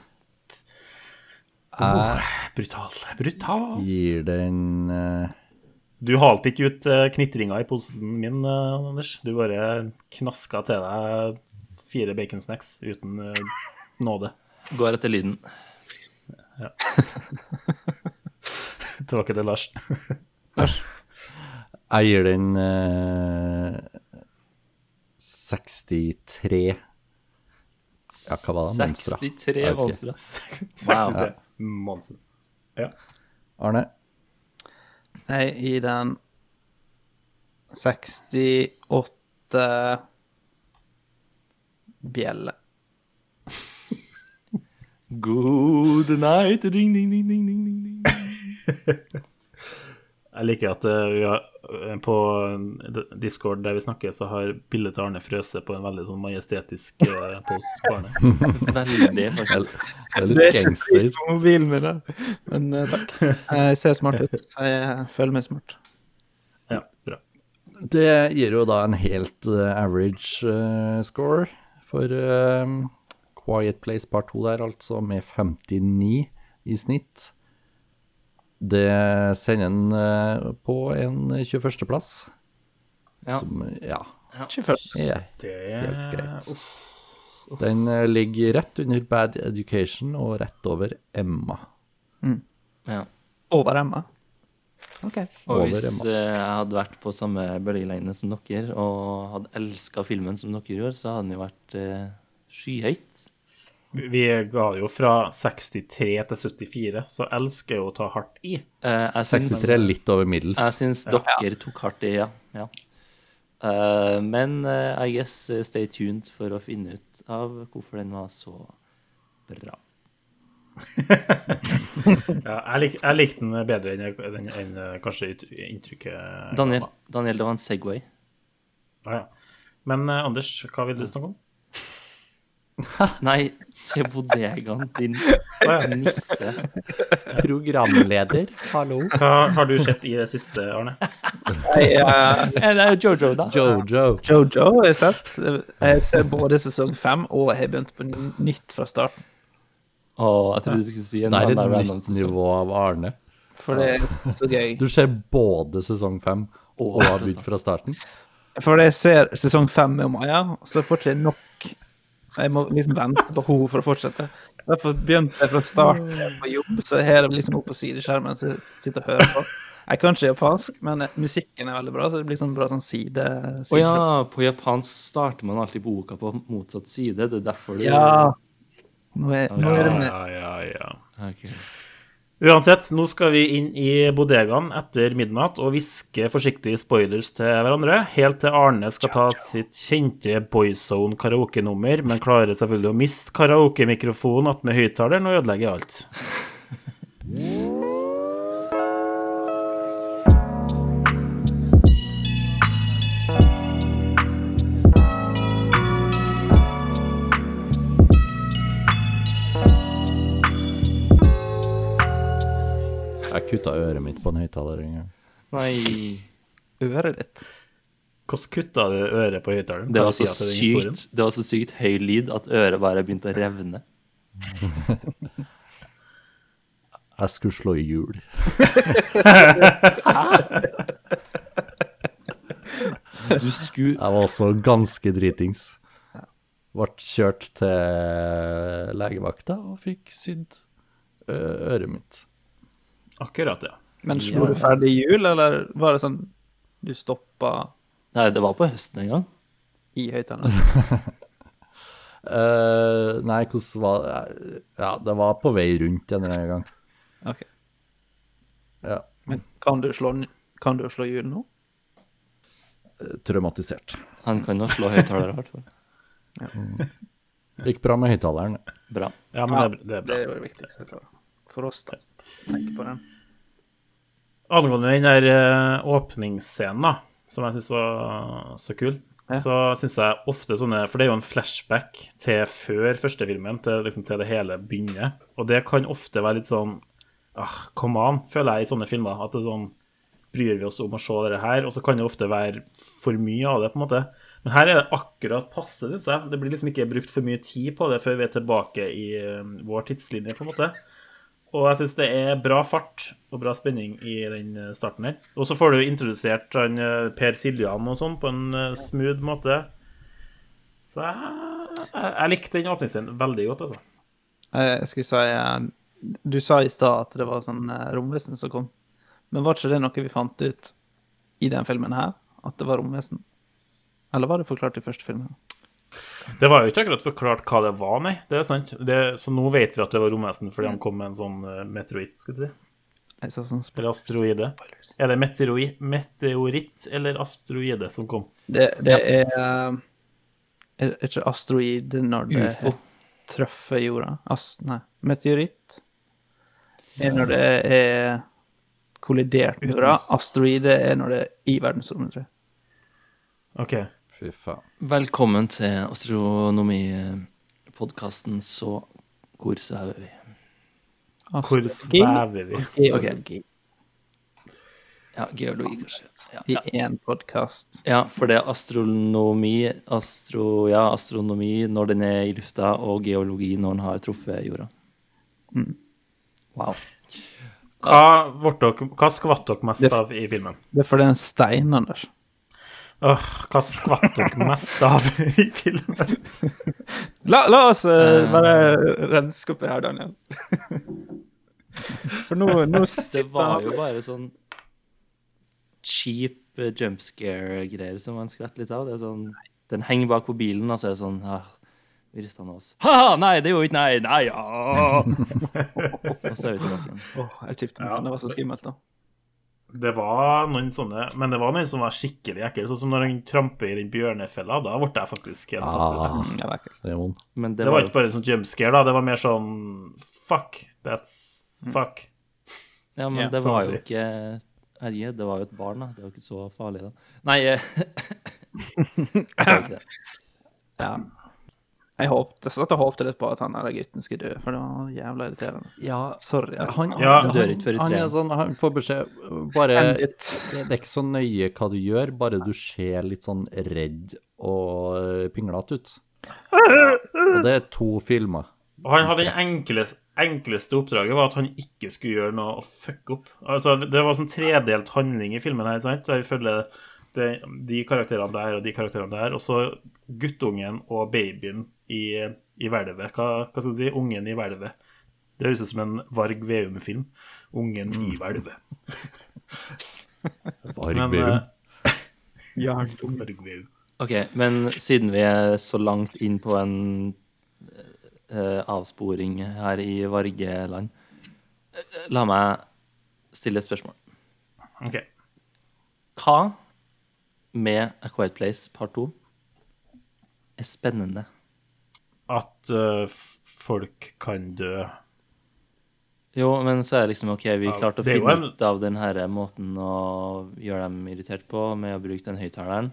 Speaker 1: Oh, brutal. Brutal.
Speaker 3: Gir den uh...
Speaker 1: Du halte ikke ut uh, knitringa i posen min, Anders. Du bare knaska til deg fire baconsnacks uten eh, nåde.
Speaker 2: Går etter lyden.
Speaker 1: Tilbake til Lars.
Speaker 3: Jeg gir den eh, 63 Ja, hva var det? Monstre.
Speaker 2: 63
Speaker 3: Jeg
Speaker 2: monstre.
Speaker 1: 63 Monsen. Ja.
Speaker 3: Arne?
Speaker 4: Jeg gir den 68 bjeller.
Speaker 2: Good night, ding, ding, ding, ding, ding, ding.
Speaker 1: Jeg liker at eh, vi har, eh, på eh, Discord der vi snakker, så har bildet til Arne Frøse på en veldig sånn majestetisk pose på Arne.
Speaker 2: Veldig, faktisk.
Speaker 3: Det er litt gangster.
Speaker 4: mobilen min, da. Men uh, takk. Jeg ser smart ut. Jeg føler meg smart.
Speaker 1: Ja, bra.
Speaker 3: Det gir jo da en helt uh, average uh, score for Quiet Place Part 2 der, altså med 59 i snitt. Det sender en eh, på en 21.-plass.
Speaker 2: Ja.
Speaker 3: Som, ja,
Speaker 4: ja.
Speaker 3: er helt greit. Den eh, ligger rett under Bad Education og rett over Emma.
Speaker 2: Ja.
Speaker 4: Over Emma. OK.
Speaker 2: Og hvis
Speaker 3: Emma.
Speaker 2: eh, jeg hadde vært på samme bølgelengde som dere, og hadde elska filmen som dere gjorde, så hadde den jo vært uh, skyhøyt.
Speaker 1: Vi ga jo fra 63 til 74, så elsker jo å ta hardt i.
Speaker 2: Eh, jeg syns-
Speaker 3: 63 er litt over middels.
Speaker 2: Jeg syns dere tok hardt i, ja. ja. Uh, men uh, I guess eh, stay tuned for å finne ut av hvorfor den var så bra.
Speaker 1: Ja, jeg, lik, jeg likte den bedre enn, enn, enn kanskje inntrykket
Speaker 2: Daniel, Daniel, det var en Segway.
Speaker 1: Ah, ja. Men Anders, hva vil du snakke om?
Speaker 2: Nei, til bodegaen, din nisse.
Speaker 3: Programleder, hallo.
Speaker 1: Hva har du sett i det siste, Arne?
Speaker 4: Jeg, Eh,
Speaker 2: Det er jo Jojo, da.
Speaker 3: Jojo.
Speaker 4: Jojo har jeg sett. Jeg ser både sesong fem, og jeg har begynt på nytt fra starten.
Speaker 2: Å, jeg trodde du skulle si en
Speaker 3: Det er et nytt nivå av Arne.
Speaker 4: For det er så gøy.
Speaker 3: Du ser både sesong fem og har begynt fra starten.
Speaker 4: For jeg ser sesong fem med Maja, så får ikke nok. Jeg må liksom vente på henne for å fortsette. Derfor begynte jeg fra starten på jobb, så her er liksom oppe på sideskjermen så jeg sitter og hører på. Jeg kan ikke japansk, men musikken er veldig bra, så det blir sånn bra sånn side...
Speaker 2: Å ja, på japansk starter man alltid boka på motsatt side. Det er derfor du
Speaker 4: Ja. Nå er, nå er det med
Speaker 1: Ja, ja, ja.
Speaker 2: Ok.
Speaker 1: Uansett, nå skal vi inn i bodegaen etter midnatt og hviske forsiktig spoilers til hverandre, helt til Arne skal ta sitt kjente Boyzone karaoke-nummer, men klarer selvfølgelig å miste karaoke-mikrofonen attmed høyttaleren og ødelegge alt.
Speaker 3: Kutta øret mitt på en høyttaler en gang.
Speaker 2: Nei.
Speaker 4: Øret ditt.
Speaker 1: Hvordan kutta du øret på høyttaleren?
Speaker 2: Det
Speaker 1: det
Speaker 2: var så sykt høy lyd at øret bare begynte å revne.
Speaker 3: Jeg skulle slå i hjul.
Speaker 2: Du skulle
Speaker 3: Jeg var også ganske dritings. Ble kjørt til legevakta og fikk sydd øret mitt.
Speaker 1: Akkurat, ja.
Speaker 4: Men slo du ferdig jul, eller var det sånn du stoppa
Speaker 2: Nei, det var på høsten en gang.
Speaker 4: i høyttaleren?
Speaker 3: uh, nei, hvordan var Ja, det var på vei rundt en eller annen gang.
Speaker 4: Ok.
Speaker 3: Ja,
Speaker 4: Men kan du slå, kan du slå hjul nå?
Speaker 3: traumatisert.
Speaker 2: Han kan jo slå høyttalere, i hvert fall.
Speaker 3: Det gikk bra med høyttaleren.
Speaker 2: Bra.
Speaker 1: Ja, men det, det er
Speaker 4: Det
Speaker 1: bra.
Speaker 4: er jo det viktigste for, for oss, da. Tenk på den.
Speaker 1: Angående den der eh, åpningsscenen, da, som jeg syns var så kul, så syns jeg ofte sånne For det er jo en flashback til før første filmen, til, liksom, til det hele begynner. Og det kan ofte være litt sånn ah, Come on, føler jeg i sånne filmer. At det er sånn Bryr vi oss om å se dette her? Og så kan det ofte være for mye av det, på en måte. Men her er det akkurat passe, syns jeg. Det blir liksom ikke brukt for mye tid på det før vi er tilbake i eh, vår tidslinje, på en måte. Og jeg syns det er bra fart og bra spenning i den eh, starten her. Og så får du introdusert han eh, Per Siljan og sånn på en eh, smooth måte. Så jeg, jeg, jeg likte den åpningsscenen veldig godt, altså.
Speaker 4: Jeg skulle si Du sa i stad at det var sånn romvesen som kom. Men var ikke det noe vi fant ut i den filmen her? At det var romvesen? Eller var det forklart i første filmen?
Speaker 1: Det var jo ikke akkurat forklart hva det var, nei. Det er sant. Det, så nå vet vi at det var romvesen fordi han kom med en sånn uh, meteoritt, skal du si.
Speaker 4: Sånn
Speaker 1: Eller asteroide. Er det meteoroi, meteoritt eller asteroide som kom?
Speaker 4: Det, det er eh, Er er ikke asteroid når det
Speaker 2: UFO.
Speaker 4: treffer jorda? Ast, nei, meteoritt er når det er kollidert med jorda. Asteroide er når det er i verdensrommet, tror jeg.
Speaker 1: OK.
Speaker 3: Fy faen.
Speaker 2: Velkommen til astronomipodkasten Så hvor svever vi?
Speaker 1: Hvor svever vi?
Speaker 4: og Geologi
Speaker 2: Ja, geologi, kanskje. Ja,
Speaker 4: i én podkast.
Speaker 2: ja, for det er astronomi, astro, ja, astronomi når den er i lufta, og geologi når den har truffet jorda. Wow.
Speaker 1: Hva, dere, hva skvatt dere mest av i filmen?
Speaker 4: Det er fordi det er en stein, Anders.
Speaker 1: Åh, hva skvatt dere mest av i filmen?
Speaker 4: La, la oss uh, bare renske opp i her, Daniel. For nå, nå
Speaker 2: Det var jo bare sånn cheap eh, jump scare-greier som man skvetter litt av. Det er sånn, den henger bak på bilen, og så er det sånn ah, Vi rister han oss. Ha! Nei, det gjorde ikke Nei! Nei, ja! og så er vi tilbake igjen.
Speaker 4: Åh, jeg kjipte meg. Ja. Det var så skummelt, da.
Speaker 1: Det var noen sånne Men det var noen som var skikkelig ekle. Sånn som når han tramper i den bjørnefella. Da ble jeg faktisk helt satt ut.
Speaker 3: Ah,
Speaker 4: ja, det
Speaker 3: det
Speaker 2: det,
Speaker 1: Det var ikke bare en sånn jumpscare, da. Det var mer sånn Fuck. That's fuck.
Speaker 2: Ja, men
Speaker 1: yeah,
Speaker 2: det var jo ikke Herje, det var jo et barn, da. Det var jo ikke så farlig, da. Nei eh, Jeg sa ikke det.
Speaker 4: Ja. Jeg håpte, satt og håpte litt på at han der gutten skulle dø, for det var jævla irriterende.
Speaker 3: Ja,
Speaker 4: Sorry. jeg-
Speaker 3: han,
Speaker 1: Ja.
Speaker 3: han,
Speaker 2: dør ikke før i tre.
Speaker 3: sånn, han får beskjed Bare det, det er ikke så nøye hva du gjør, bare du ser litt sånn redd og pinglete ut. Og det er to filmer.
Speaker 1: Og han hadde det enkleste, enkleste oppdraget var at han ikke skulle gjøre noe og fucke opp. Altså, det var sånn tredelt handling i filmen her, sant? Så jeg følger det, de karakterene der og de karakterene der, og så guttungen og babyen i, i hvelvet. Hva, hva skal du si? Ungen i hvelvet. Det høres ut som en Varg Veum-film. Ungen i hvelvet.
Speaker 3: Varg Veum.
Speaker 1: eh, Varg Veum.
Speaker 2: OK, men siden vi er så langt inn på en uh, avsporing her i Vargeland, eh, la meg stille et spørsmål.
Speaker 1: OK.
Speaker 2: Hva med A Quiet Place part 2 er spennende?
Speaker 1: At uh, folk kan dø.
Speaker 2: Jo, men så er det liksom OK, vi klarte å finne
Speaker 1: en-
Speaker 2: ut av den her måten å gjøre dem irritert på med å bruke den høyttaleren,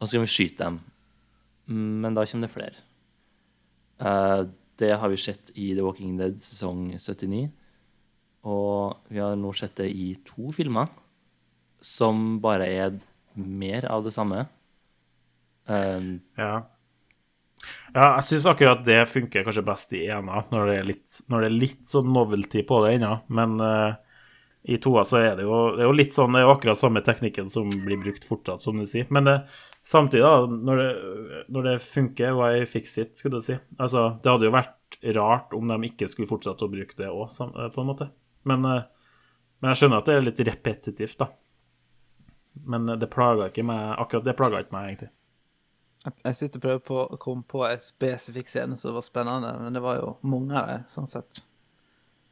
Speaker 2: og så kan vi skyte dem. Men da kommer det flere. Uh, det har vi sett i The Walking Dead sesong 79. Og vi har nå sett det i to filmer, som bare er mer av det samme. Um,
Speaker 1: Ja. Ja, jeg syns akkurat det funker kanskje best i ena, når det er litt, når det er litt sånn novelty på det ennå. Men uh, i toa så er det jo, det er jo litt sånn, det er jo akkurat samme teknikken som blir brukt fortsatt, som du sier. Men det, samtidig, da, når det, når det funker, why fix it, skulle du si. Altså, det hadde jo vært rart om de ikke skulle fortsette å bruke det òg, på en måte. Men, uh, men jeg skjønner at det er litt repetitivt, da. Men eh, det plaga ikke meg, akkurat det plaga ikke meg, egentlig.
Speaker 4: Jeg- sitter og prøver på å komme på en spesifikk scene som var spennende, men det var jo mange av dem, sånn sett.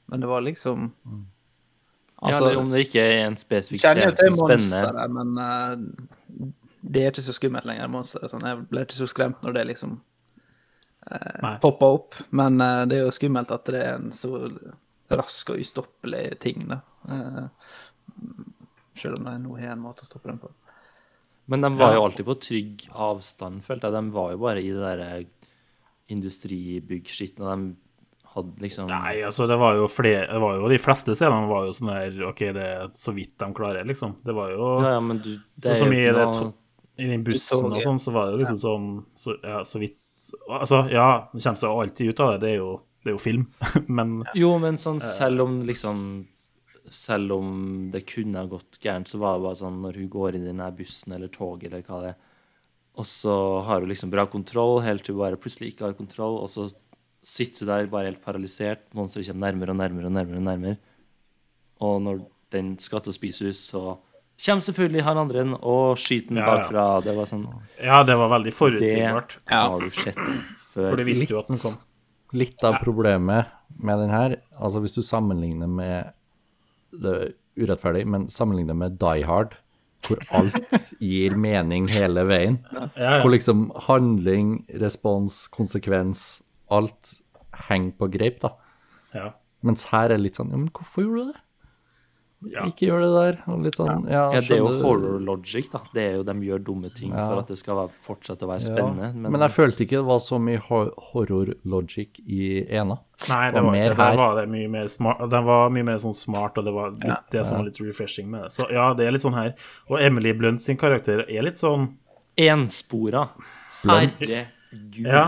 Speaker 4: Men det var liksom
Speaker 2: ja, eller om det ikke er en spesifikk scene som er spennende.
Speaker 4: men uh, det er ikke så skummelt lenger, monsteret. Sånn. Jeg ble ikke så skremt når det liksom uh, poppa opp. Men uh, det er jo skummelt at det er en så rask og ustoppelig ting, da. Eh, selv om det nå har en måte å stoppe dem på.
Speaker 2: Men de var jo alltid på trygg avstand, følte jeg. De var jo bare i det derre industribyggskitten, og de hadde liksom
Speaker 1: Nei, altså det var jo flere det var jo, De fleste scenene var jo sånn der OK, det er så vidt de klarer, liksom. Det var jo
Speaker 2: Ja, ja, men du Det
Speaker 1: Sånn som i det to- I den bussen og sånn, så var det jo liksom sånn så, ja, så vidt Altså, ja, det kommer seg alltid ut av det. Det er jo, det er jo film. Men
Speaker 2: Jo, men sånn selv om liksom Selv om det kunne ha gått gærent, så var det bare sånn når hun går inn i den bussen eller toget eller hva det er, og så har hun liksom bra kontroll helt til hun bare plutselig ikke har kontroll, og så sitter hun der bare helt paralysert, monsteret kommer nærmere og nærmere og nærmere, og nærmere. Og når den skal til å spise henne, så kommer selvfølgelig han andre inn og skyter den
Speaker 1: Ja, ja.
Speaker 2: bakfra. Det var sånn
Speaker 1: ja, det var veldig
Speaker 2: Det
Speaker 1: forutsigbart.
Speaker 2: har du sett før.
Speaker 1: For det visste jo at den kom.
Speaker 3: Litt av problemet med den her, altså hvis du sammenligner med Det er urettferdig, men sammenligne med Die Hard, hvor alt gir mening hele veien. Hvor liksom handling, respons, konsekvens, alt henger på greip, da.
Speaker 1: ja.
Speaker 3: Mens her er det litt sånn Ja, men hvorfor gjorde du det?
Speaker 1: Ja.
Speaker 3: Ikke gjør det der. Og litt sånn Ja,
Speaker 2: Ja, det er jo horror logic, da. Det er jo de gjør dumme ting for at det skal være, fortsette å være spennende.
Speaker 3: Men,
Speaker 2: Men,
Speaker 3: jeg følte ikke det var så mye hor horror logic i ena.
Speaker 1: Nei, det var,
Speaker 3: mer
Speaker 1: det, var det mye mer smart Den var mye mer sånn smart, og det var litt det som var litt refreshing med det. Så ja, det er litt sånn her. Og Emily Blunt sin karakter er litt sånn
Speaker 2: Enspora. Herregud.
Speaker 1: Ja,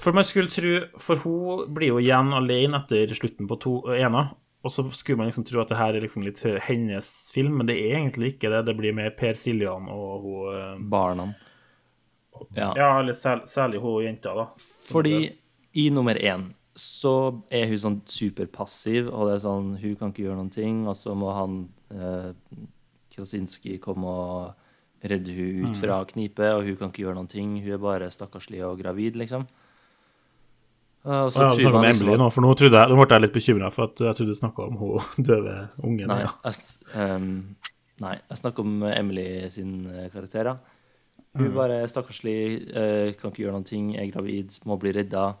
Speaker 1: for man skulle tro For hun blir jo igjen alene etter slutten på to, ena. Og så skulle man liksom tro at det her er liksom litt hennes film, men det er egentlig ikke det. Det blir mer Per Siljan og hun eh,
Speaker 2: Barna. Ja.
Speaker 1: Ja, eller særlig, særlig hun jenta, da.
Speaker 2: Fordi i nummer én så er hun sånn superpassiv, og det er sånn Hun kan ikke gjøre noen ting, og så må han eh, Krasinski komme og redde hun ut fra knipet, og hun kan ikke gjøre noen ting. Hun er bare stakkarslig og gravid, liksom. Og så
Speaker 1: Ja,
Speaker 2: tror
Speaker 1: snakker om Emily nå, for nå, jeg, nå ble jeg litt bekymra, for at jeg trodde du snakka om hun døve ungen.
Speaker 2: Nei,
Speaker 1: ja.
Speaker 2: jeg, ehm, nei, jeg snakker om Emily sin eh, karakter. Hun
Speaker 1: Mm.
Speaker 2: bare stakkarslig, uh, kan ikke gjøre noen ting, er gravid, må bli redda.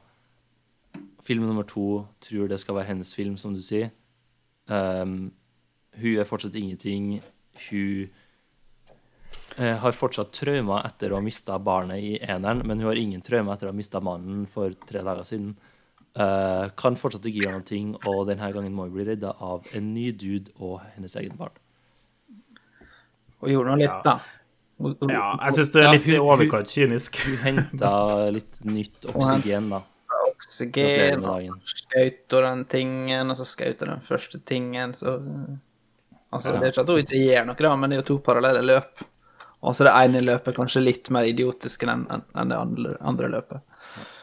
Speaker 2: Film nummer to tror det skal være hennes film, som du sier. Um, hun er fortsatt ingenting. Hun har fortsatt traumer etter å ha mista barnet i eneren, men hun har ingen traumer etter å ha mista mannen for tre dager siden. Uh, kan fortsatt ikke gjøre noe, og denne gangen må hun bli redda av en ny dude og hennes egen barn.
Speaker 4: Og gjorde nå litt,
Speaker 1: Ja.
Speaker 4: da.
Speaker 1: Ja, jeg syns du er litt i
Speaker 2: hun- hun-
Speaker 1: overkant kynisk.
Speaker 2: Hun henta litt nytt oksygen, da.
Speaker 4: Oksygen,
Speaker 2: med
Speaker 4: og den tingen, og så hun den første tingen, så Altså,
Speaker 2: Ja.
Speaker 4: det er ikke at hun ikke gjør noe, da, men det er jo to parallelle løp. Og så det ene løpet kanskje litt mer idiotisk enn enn- det andre, andre løpet.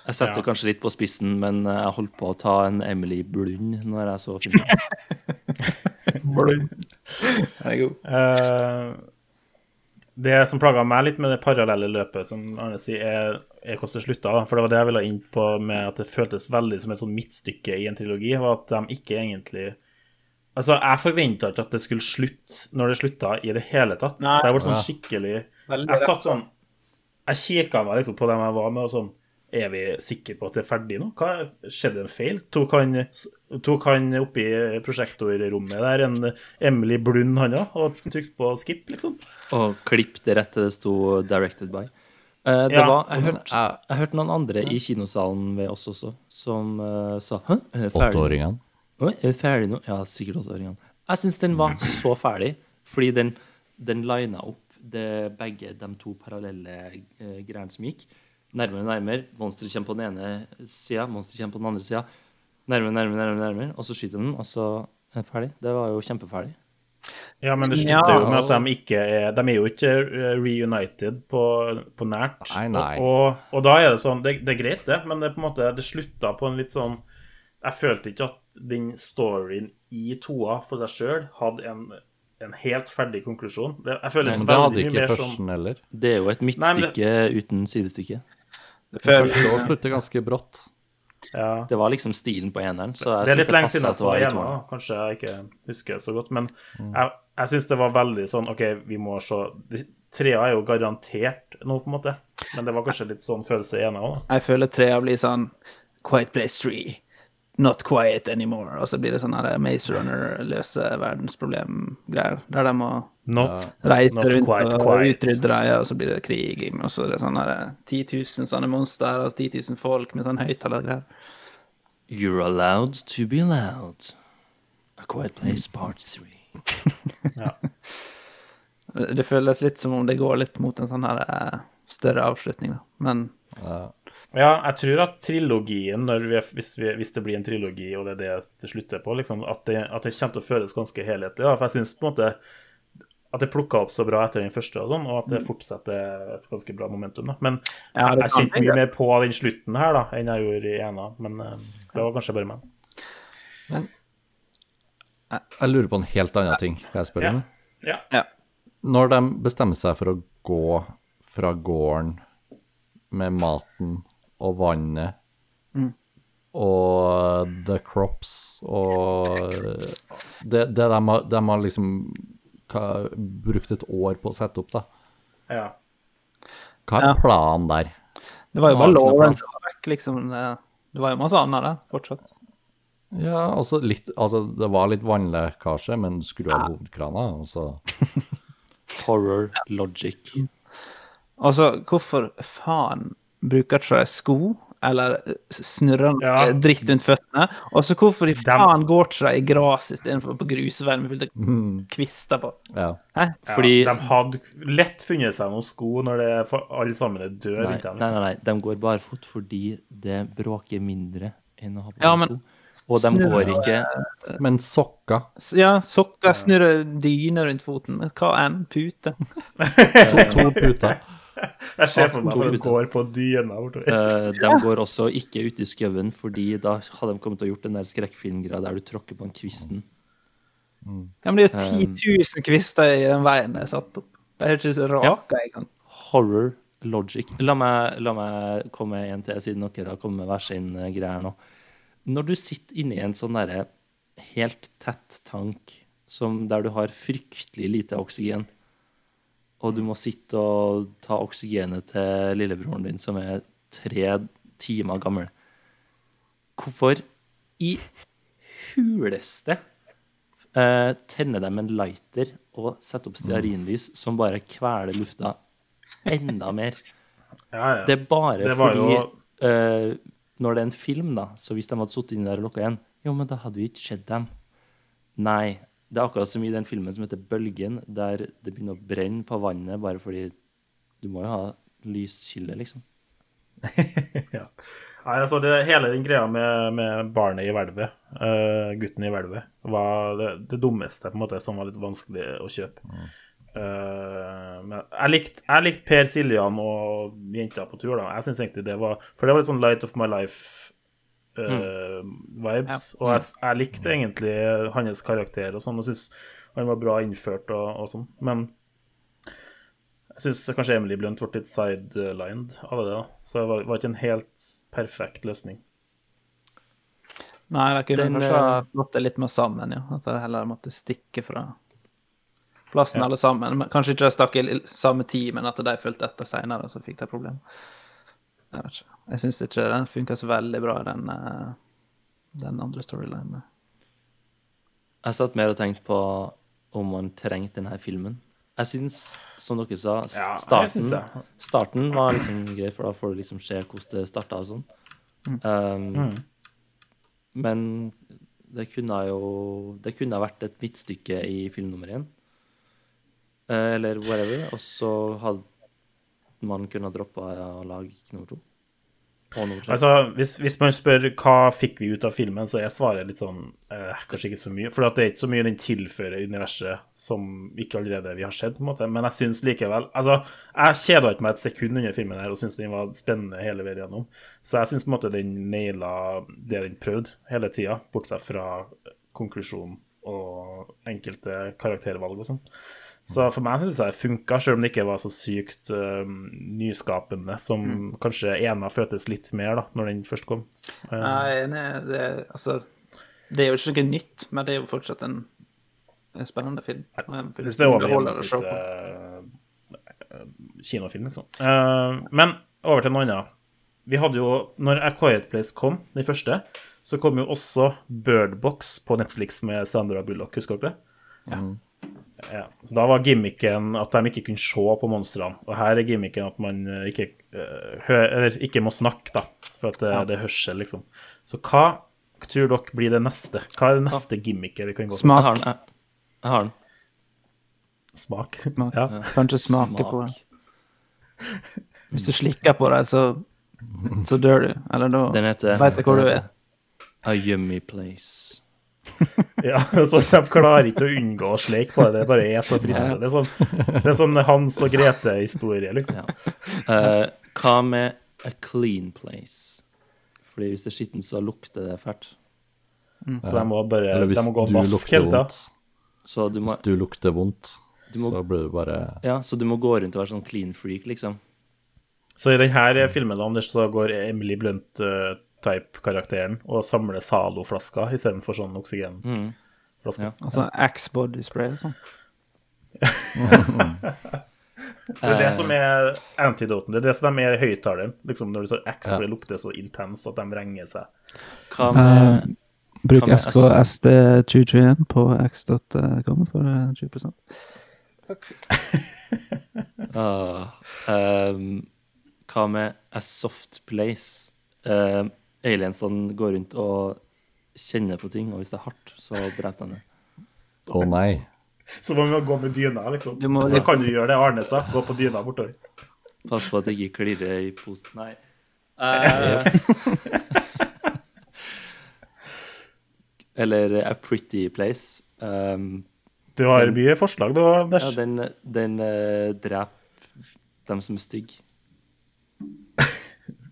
Speaker 2: Jeg setter
Speaker 1: Ja.
Speaker 2: kanskje litt på spissen, men eh, jeg holdt på å ta en Emily Blund når jeg så filmen.
Speaker 4: Den er god.
Speaker 1: Uh, det som plaga meg litt med det parallelle løpet, som Arne sier, er, er hvordan det slutta. For det var det jeg ville inn på med at det føltes veldig som et sånn midtstykke i en trilogi. var at de ikke egentlig Altså, jeg forventa ikke at det skulle slutte når det slutta i det hele tatt.
Speaker 4: Nei.
Speaker 1: Så jeg ble sånn skikkelig Jeg satt sånn Jeg kikka meg liksom på dem jeg var med, og sånn Er vi sikre på at det er ferdig nå? Hva Skjedde en feil? Tok han, tok han oppi prosjektorrommet der en Emily Blund, han òg, og trykte på skip, liksom?
Speaker 2: Og klipp det rett til det sto 'directed by'. Uh, det
Speaker 1: Ja,
Speaker 2: var, jeg hørte
Speaker 3: jeg-
Speaker 2: jeg hørte noen andre i kinosalen ved oss også som uh, sa 'hæ?
Speaker 3: Åtteåringene.
Speaker 2: Oi, er vi ferdig nå? Ja, sikkert også Ørjan. Jeg syns den var så ferdig, fordi den, den lina opp det, begge de to parallelle eh, greiene som gikk. Nærmere og nærmere. Monster kommer på den ene sida, monster kommer på den andre sida. Nærmere, nærmere, nærmere, nærmere. Og så skyter den, og så er det ferdig. Det var jo kjempeferdig.
Speaker 1: Ja, men det slutter
Speaker 4: Ja.
Speaker 1: jo med at de ikke er De er jo ikke eh, reunited på, på nært.
Speaker 3: Nei, nei.
Speaker 1: Og, og da er det sånn det, det er greit, det, men det på en måte Det slutta på en litt sånn Jeg følte ikke at den storyen i toa for seg sjøl hadde en, en helt ferdig konklusjon. Det, jeg føler
Speaker 3: Men det hadde ikke
Speaker 1: mer sånn
Speaker 3: førsten heller.
Speaker 2: Det er jo et midtstykke uten sidestykke.
Speaker 3: Det Første år slutter ganske brått.
Speaker 1: ja.
Speaker 2: Det var liksom stilen på eneren. Så jeg
Speaker 1: Det er litt lenge siden jeg
Speaker 2: det
Speaker 1: så da. kanskje jeg ikke husker så godt. Men jeg, jeg syns det var veldig sånn OK, vi må se Trea er jo garantert nå, på en måte. Men det var kanskje litt sånn følelse i ena òg.
Speaker 4: Jeg føler trea blir sånn Quiet Place 3. Not quiet anymore. Og så blir det sånn her Maze Runner løse verdensproblem-greier. Der de må
Speaker 1: Not,
Speaker 4: reise
Speaker 1: Not
Speaker 4: rundt
Speaker 1: quite
Speaker 4: og utrydde dem, og så blir det krig. Og så er det sånn her 10 000 sånne monster og 10 000 folk med sånn høyttalergreier.
Speaker 2: You're allowed to be loud. A Quiet Place Part 3.
Speaker 4: Det føles litt som om det går litt mot en sånn her eh, større avslutning, da. Men
Speaker 1: Ja, jeg tror at trilogien, når vi, hvis, vi, hvis det blir en trilogi, og det er det det slutter på, liksom, at, det, at det kommer til å føles ganske helhetlig. Da. For jeg syns på en måte at det plukka opp så bra etter den første, og sånn, og at det fortsetter et ganske bra momentum. Da. Men
Speaker 4: Ja,
Speaker 1: jeg, jeg kjente mye mer på den slutten her da, enn jeg gjorde i ena. Men eh, det var kanskje bare meg.
Speaker 3: Jeg lurer på en helt annen ting. Kan jeg spørre
Speaker 1: Ja.
Speaker 3: om?
Speaker 1: Ja.
Speaker 4: ja.
Speaker 3: Når de bestemmer seg for å gå fra gården med maten og vannet og the crops og det, det de, har, de har liksom hva, brukt et år på å sette opp, da.
Speaker 1: ja.
Speaker 3: Hva er
Speaker 4: Ja.
Speaker 3: planen der?
Speaker 4: Det var jo bare
Speaker 3: plan?
Speaker 4: som var vekk, liksom. Det, var jo masse annet der, fortsatt.
Speaker 3: Ja, altså litt Altså, det var litt vannlekkasje, men du av ha hovedkrana, og så
Speaker 2: Horror logic.
Speaker 4: Altså, hvorfor faen bruker ikke de sko? Eller eh, snurrer
Speaker 1: Ja.
Speaker 4: eh, dritt rundt føttene? Og så hvorfor i faen går ikke de i gras istedenfor på grusveien med fylte kvister på?
Speaker 3: Ja.
Speaker 4: Hæ?
Speaker 2: Fordi
Speaker 1: ja, De hadde lett funnet seg noen sko når det, for alle sammen er døde rundt dem.
Speaker 2: nei,
Speaker 1: Liksom.
Speaker 2: nei, nei, de går barfot fordi det bråker mindre enn å ha på
Speaker 4: Ja, men-
Speaker 2: sko. Og de
Speaker 4: snurrer,
Speaker 2: går ikke
Speaker 3: Men sokker
Speaker 4: Ja, sokker, snurrer dyne rundt foten. Hva enn. Pute.
Speaker 3: To, to puter.
Speaker 1: Jeg ser for meg at de går på dyna bortover.
Speaker 2: eh, De går også ikke ut i skauen, fordi da hadde de kommet til å gjort den der skrekkfilmgreia der du tråkker på en kvisten.
Speaker 4: Ja, men det er jo
Speaker 2: Um,
Speaker 4: 10 000 kvister i den veien er satt opp. Det er ikke så ja. engang.
Speaker 2: Horror logic. La meg, la meg komme med en til, siden dere har kommet med hver sin eh, greie her nå. Når du sitter inni en sånn derre helt tett tank som der du har fryktelig lite oksygen, og du må sitte og ta oksygenet til lillebroren din som er tre timer gammel Hvorfor i huleste eh, tenner de en lighter og setter opp stearinlys som bare kveler lufta enda mer?
Speaker 1: Ja, ja.
Speaker 2: Det er bare
Speaker 1: Det
Speaker 2: fordi
Speaker 1: jo-
Speaker 2: eh, Når det er en film, da, så hvis de hadde sittet inni der og lukka igjen, jo, men da hadde vi ikke sett dem. Nei. Det er akkurat som i den filmen som heter Bølgen, der det begynner å brenne på vannet bare fordi du må jo ha lyskilde, liksom.
Speaker 1: ja. Nei, altså det, hele den greia med, med barnet i hvelvet, uh, gutten i hvelvet, var det, det dummeste på en måte som var litt vanskelig å kjøpe. Eh, men jeg likte likt Per Siljan og jenta på tur. da Jeg synes egentlig det var For det var litt sånn Light of my life-vibes. Og jeg, jeg likte egentlig hans karakter og sånn, og syns han var bra innført og, og sånn. Men jeg syns kanskje Emily Blunt ble litt sidelined av det. da Så det var, var ikke en helt perfekt løsning.
Speaker 4: Nei, det kunne
Speaker 2: Den,
Speaker 4: kanskje ha
Speaker 2: eh,
Speaker 4: det litt mer sammen, ja. At jeg heller måtte stikke fra plassen alle sammen. Kanskje ikke de stakk i samme tid, men at de fulgte etter seinere, så fikk de problem. Jeg vet ikke. Jeg syns ikke den funka så veldig bra, den, eh, den andre storylinen.
Speaker 2: Jeg satt mer og tenkte på om man trengte denne filmen. Jeg syns, som dere sa,
Speaker 1: Ja,
Speaker 2: starten, starten var liksom grei, for da får du liksom se hvordan det starta og sånn. Um, Men Det kunne jo Det kunne ha vært et midtstykke i film nummer én. Eh, eller whatever. Og så hadde man kunnet droppe å lage nummer to.
Speaker 1: Altså, hvis, hvis man spør hva fikk vi ut av filmen, så er svaret litt sånn eh, Kanskje ikke så mye. For det er ikke så mye den tilfører universet som ikke allerede vi har sett, på en måte. Men jeg syns likevel Altså, jeg kjeda ikke meg et sekund under filmen her og syntes den var spennende hele veien gjennom. Så jeg syns den naila det den prøvde hele tida, bortsett fra konklusjonen og enkelte karaktervalg og sånn. Så for meg syns jeg det funka, selv om det ikke var så sykt uh, nyskapende som kanskje ena føltes litt mer da, når den først kom. Uh.
Speaker 4: Nei, nei det, altså, det er jo ikke noe nytt, men det er jo fortsatt en, en spennende film.
Speaker 1: Jeg syns det er over
Speaker 4: underholder å se på.
Speaker 1: gjennomsnitt eh, kinofilm, liksom. Uh, men over til noe annet. Vi hadde jo, når A Quiet Place kom, den første, så kom jo også Bird Box på Netflix med Sandra Bullock, husker dere det? Ja. Så da var gimmicken at de ikke kunne se på monstrene. Og her er gimmicken at man eh, ikke, eh, hø eller ikke må snakke, da, for at det, det er hørsel, liksom. Så hva tror dere blir det neste? Hva er det neste gimmicket vi kan gå for?
Speaker 2: Jeg
Speaker 4: Smak.
Speaker 2: har den. Jeg, har den.
Speaker 1: Smak.
Speaker 4: Smak.
Speaker 1: Ja.
Speaker 4: Kanskje smake på den.
Speaker 2: Smak.
Speaker 4: Hvis du slikker på deg, så, så dør du. Eller da veit du hvor du er.
Speaker 2: A Yummy Place.
Speaker 1: Ja, så De klarer ikke å unngå å sleike på det. Det bare er så fristende. Det er sånn, det er sånn Hans og Grete-historie, liksom.
Speaker 2: Ja. Uh, hva med A Clean Place? Fordi hvis det er skittent, så lukter det fælt.
Speaker 1: Så de må bare
Speaker 3: Eller hvis
Speaker 1: de må gå og vaske hele tida.
Speaker 3: hvis du lukter vondt,
Speaker 2: du må,
Speaker 3: så blir du bare
Speaker 2: ja, så du må gå rundt og være sånn clean freak, liksom.
Speaker 1: Så i denne filmen da, Anders, så går Emily Blunt-type-karakteren og samler Zalo-flasker istedenfor sånn oksygenflasker.
Speaker 2: Ja.
Speaker 4: Altså Axe body spray og sånn.
Speaker 1: Det er det som er antidoten. Det er det som er høyttaleren. Liksom når du tar X, for det lukter så intens at de vrenger seg.
Speaker 2: Hva med
Speaker 4: Eh, bruk
Speaker 2: med
Speaker 4: SKSD2021 på x.com for eh, 20
Speaker 2: Ah, um, Hva med A Soft Place? Uh, aliensene går rundt og kjenner på ting, og hvis det er hardt, så dreper de det.
Speaker 3: Å nei.
Speaker 1: Så må vi gå med dyna, liksom.
Speaker 4: Du må-
Speaker 1: Da kan du gjøre det Arne sa. Gå på dyna bortover.
Speaker 2: Pass på at det ikke klirrer i posen. Nei. Uh, eller A Pretty Place. Um,
Speaker 1: Du har mye forslag, du, Anders.
Speaker 2: ja, den den uh, dreper dem som er stygge.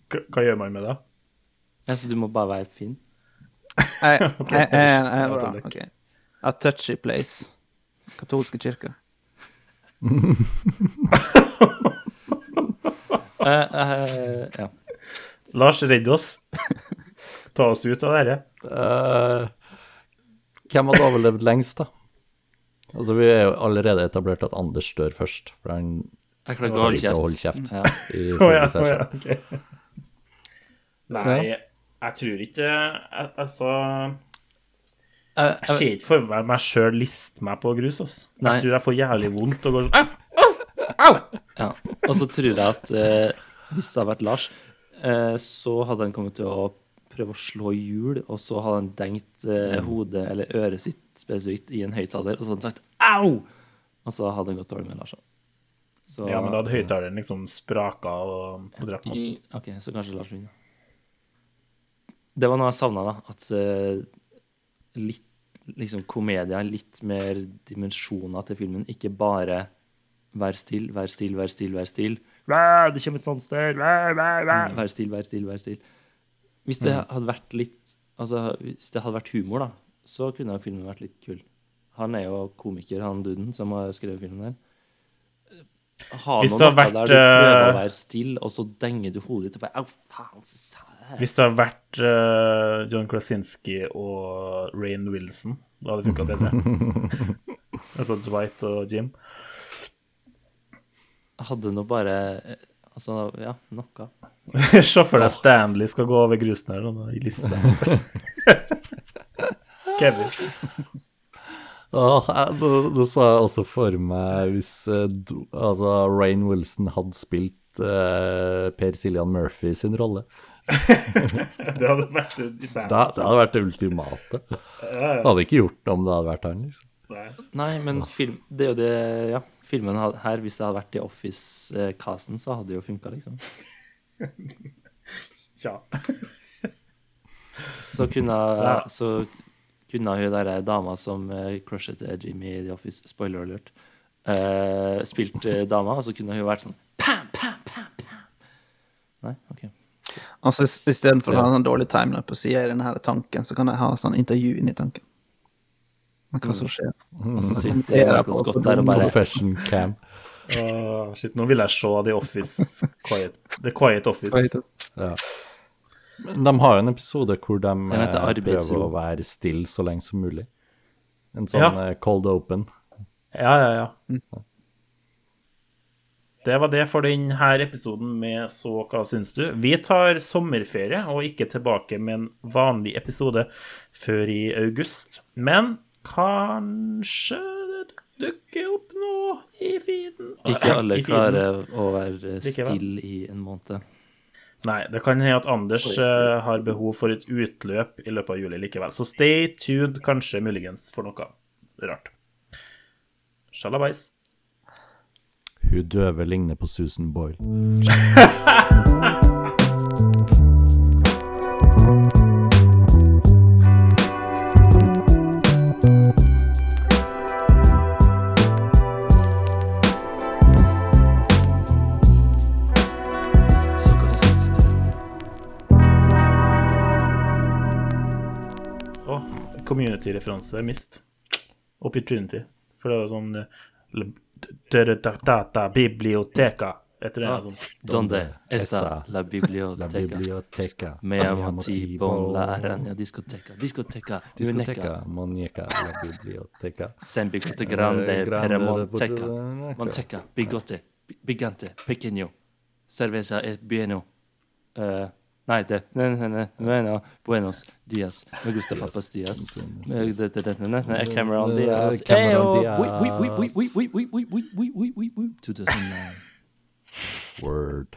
Speaker 1: Hva hva gjør man med det?
Speaker 2: Ja, så du må bare være fin.
Speaker 4: Jeg, jeg, jeg, jeg,
Speaker 1: Ja.
Speaker 4: A touchy place. Katolske kirke.
Speaker 2: Eh, eh, ja.
Speaker 1: Lars, redd oss. Ta oss ut av dette.
Speaker 3: Uh, hvem hadde overlevd lengst, da? Altså, Vi er jo allerede etablert at Anders dør først. For han
Speaker 2: Jeg klarer ikke å holde
Speaker 3: kjeft. holde
Speaker 2: kjeft. Ja.
Speaker 3: i
Speaker 1: Å ja, å ja,
Speaker 3: session.
Speaker 1: ok. Nei, jeg tror ikke jeg- Altså
Speaker 2: Eh,
Speaker 1: Jeg ser ikke for meg meg sjøl liste meg på grus. Altså.
Speaker 2: Nei.
Speaker 1: Jeg tror jeg får jævlig vondt og går sånn
Speaker 2: Ja. Og så tror jeg at eh, hvis det hadde vært Lars, eh, så hadde han kommet til å prøve å slå hjul, og så hadde han dengt eh, hodet eller øret sitt spesifikt i en høyttaler, og så hadde han sagt 'au!' Og så hadde han gått dårlig med Lars. Så,
Speaker 1: Ja, men da hadde høyttaleren liksom spraka og, og drept masse.
Speaker 2: OK, så kanskje Lars vinner. Det var noe jeg savna, da. At uh, litt liksom komedia, litt mer dimensjoner til filmen. Ikke bare vær still, vær still, vær still, vær still. Det kommer et monster! Vær, vær, vær. Vær still, vær still, vær still. Hvis det hadde vært litt Altså, hvis det hadde vært humor, da, så kunne filmen vært litt kul. Han er jo komiker, han duden som har skrevet filmen der. Ha
Speaker 1: Hvis det hadde vært,
Speaker 2: der du prøver
Speaker 1: eh,
Speaker 2: å være stille, og så denger du hodet ditt og bare Au, faen, så
Speaker 1: Hvis det hadde vært uh, John Krasinski og Rain Wilson, da hadde det funka bedre. altså Dwight og Jim.
Speaker 2: Hadde nå bare eh, Altså, ja, noe.
Speaker 1: Se for deg Stanley skal gå over grusen her nå, i lista. Kevin.
Speaker 3: Nå, nå så jeg også for meg hvis eh, altså, Rain Wilson hadde spilt uh, Per Siljan Murphy sin rolle.
Speaker 1: Det hadde vært.
Speaker 3: Det, det hadde vært det ultimate. Det hadde ikke gjort det om det hadde vært han, liksom.
Speaker 1: Nei.
Speaker 2: Nei, men film, det er jo det Ja, filmen her, hvis det hadde vært i Office-casten, så hadde det jo funka, liksom.
Speaker 1: Tja.
Speaker 2: Så kunne,
Speaker 1: Ja.
Speaker 2: så kunne hun derre dama som uh, crushet Jimmy i The Office, spoiler alert, eh, spilt eh, dama, og så kunne hun vært sånn pam, pam.
Speaker 4: Altså, is- Istedenfor å ha en sånn dårlig timeline på sida i denne tanken, så kan jeg ha sånn intervju inni tanken. Men hva som skjer.
Speaker 2: Og så
Speaker 4: sitter
Speaker 2: sitter på Scott der og bare
Speaker 3: Profession cam.
Speaker 1: Uh, shit, nå vil jeg se The Office Quiet, The Quiet Office.
Speaker 3: Ja. Men de har jo en episode hvor de eh, prøver å være stille så lenge som mulig. En sånn
Speaker 1: Ja.
Speaker 3: eh, cold open.
Speaker 1: Ja, ja, ja. Det var det for denne episoden med Så hva syns du? Vi tar sommerferie og ikke tilbake med en vanlig episode før i august. Men kanskje det dukker opp noe i feeden?
Speaker 2: Ikke alle klarer å være stille i en måned.
Speaker 1: Nei, det kan hende at Anders eh, har behov for et utløp i løpet av juli likevel. Så stay tuned, kanskje muligens for noe rart. Sjalabais.
Speaker 3: Hun døve ligner på Susan Boyle.
Speaker 1: Community-referanse mist. Opportunity. For det var sånn Biblioteca. Heter det?
Speaker 2: Donde esta la biblioteca. La biblioteca. Meamo la arena discoteca. Discoteca.
Speaker 3: Discoteca. Monieca la biblioteca.
Speaker 2: Sen bigote grande per monteca.
Speaker 3: Monteca.
Speaker 2: Bigote. Bigante. Pequeño. Cerveza es bueno. Uh, eh, Naide, bueno, buenos dias. Me gusta papas dias. Cameron Diaz.
Speaker 3: Cameron Diaz.
Speaker 2: 2009.
Speaker 3: Word.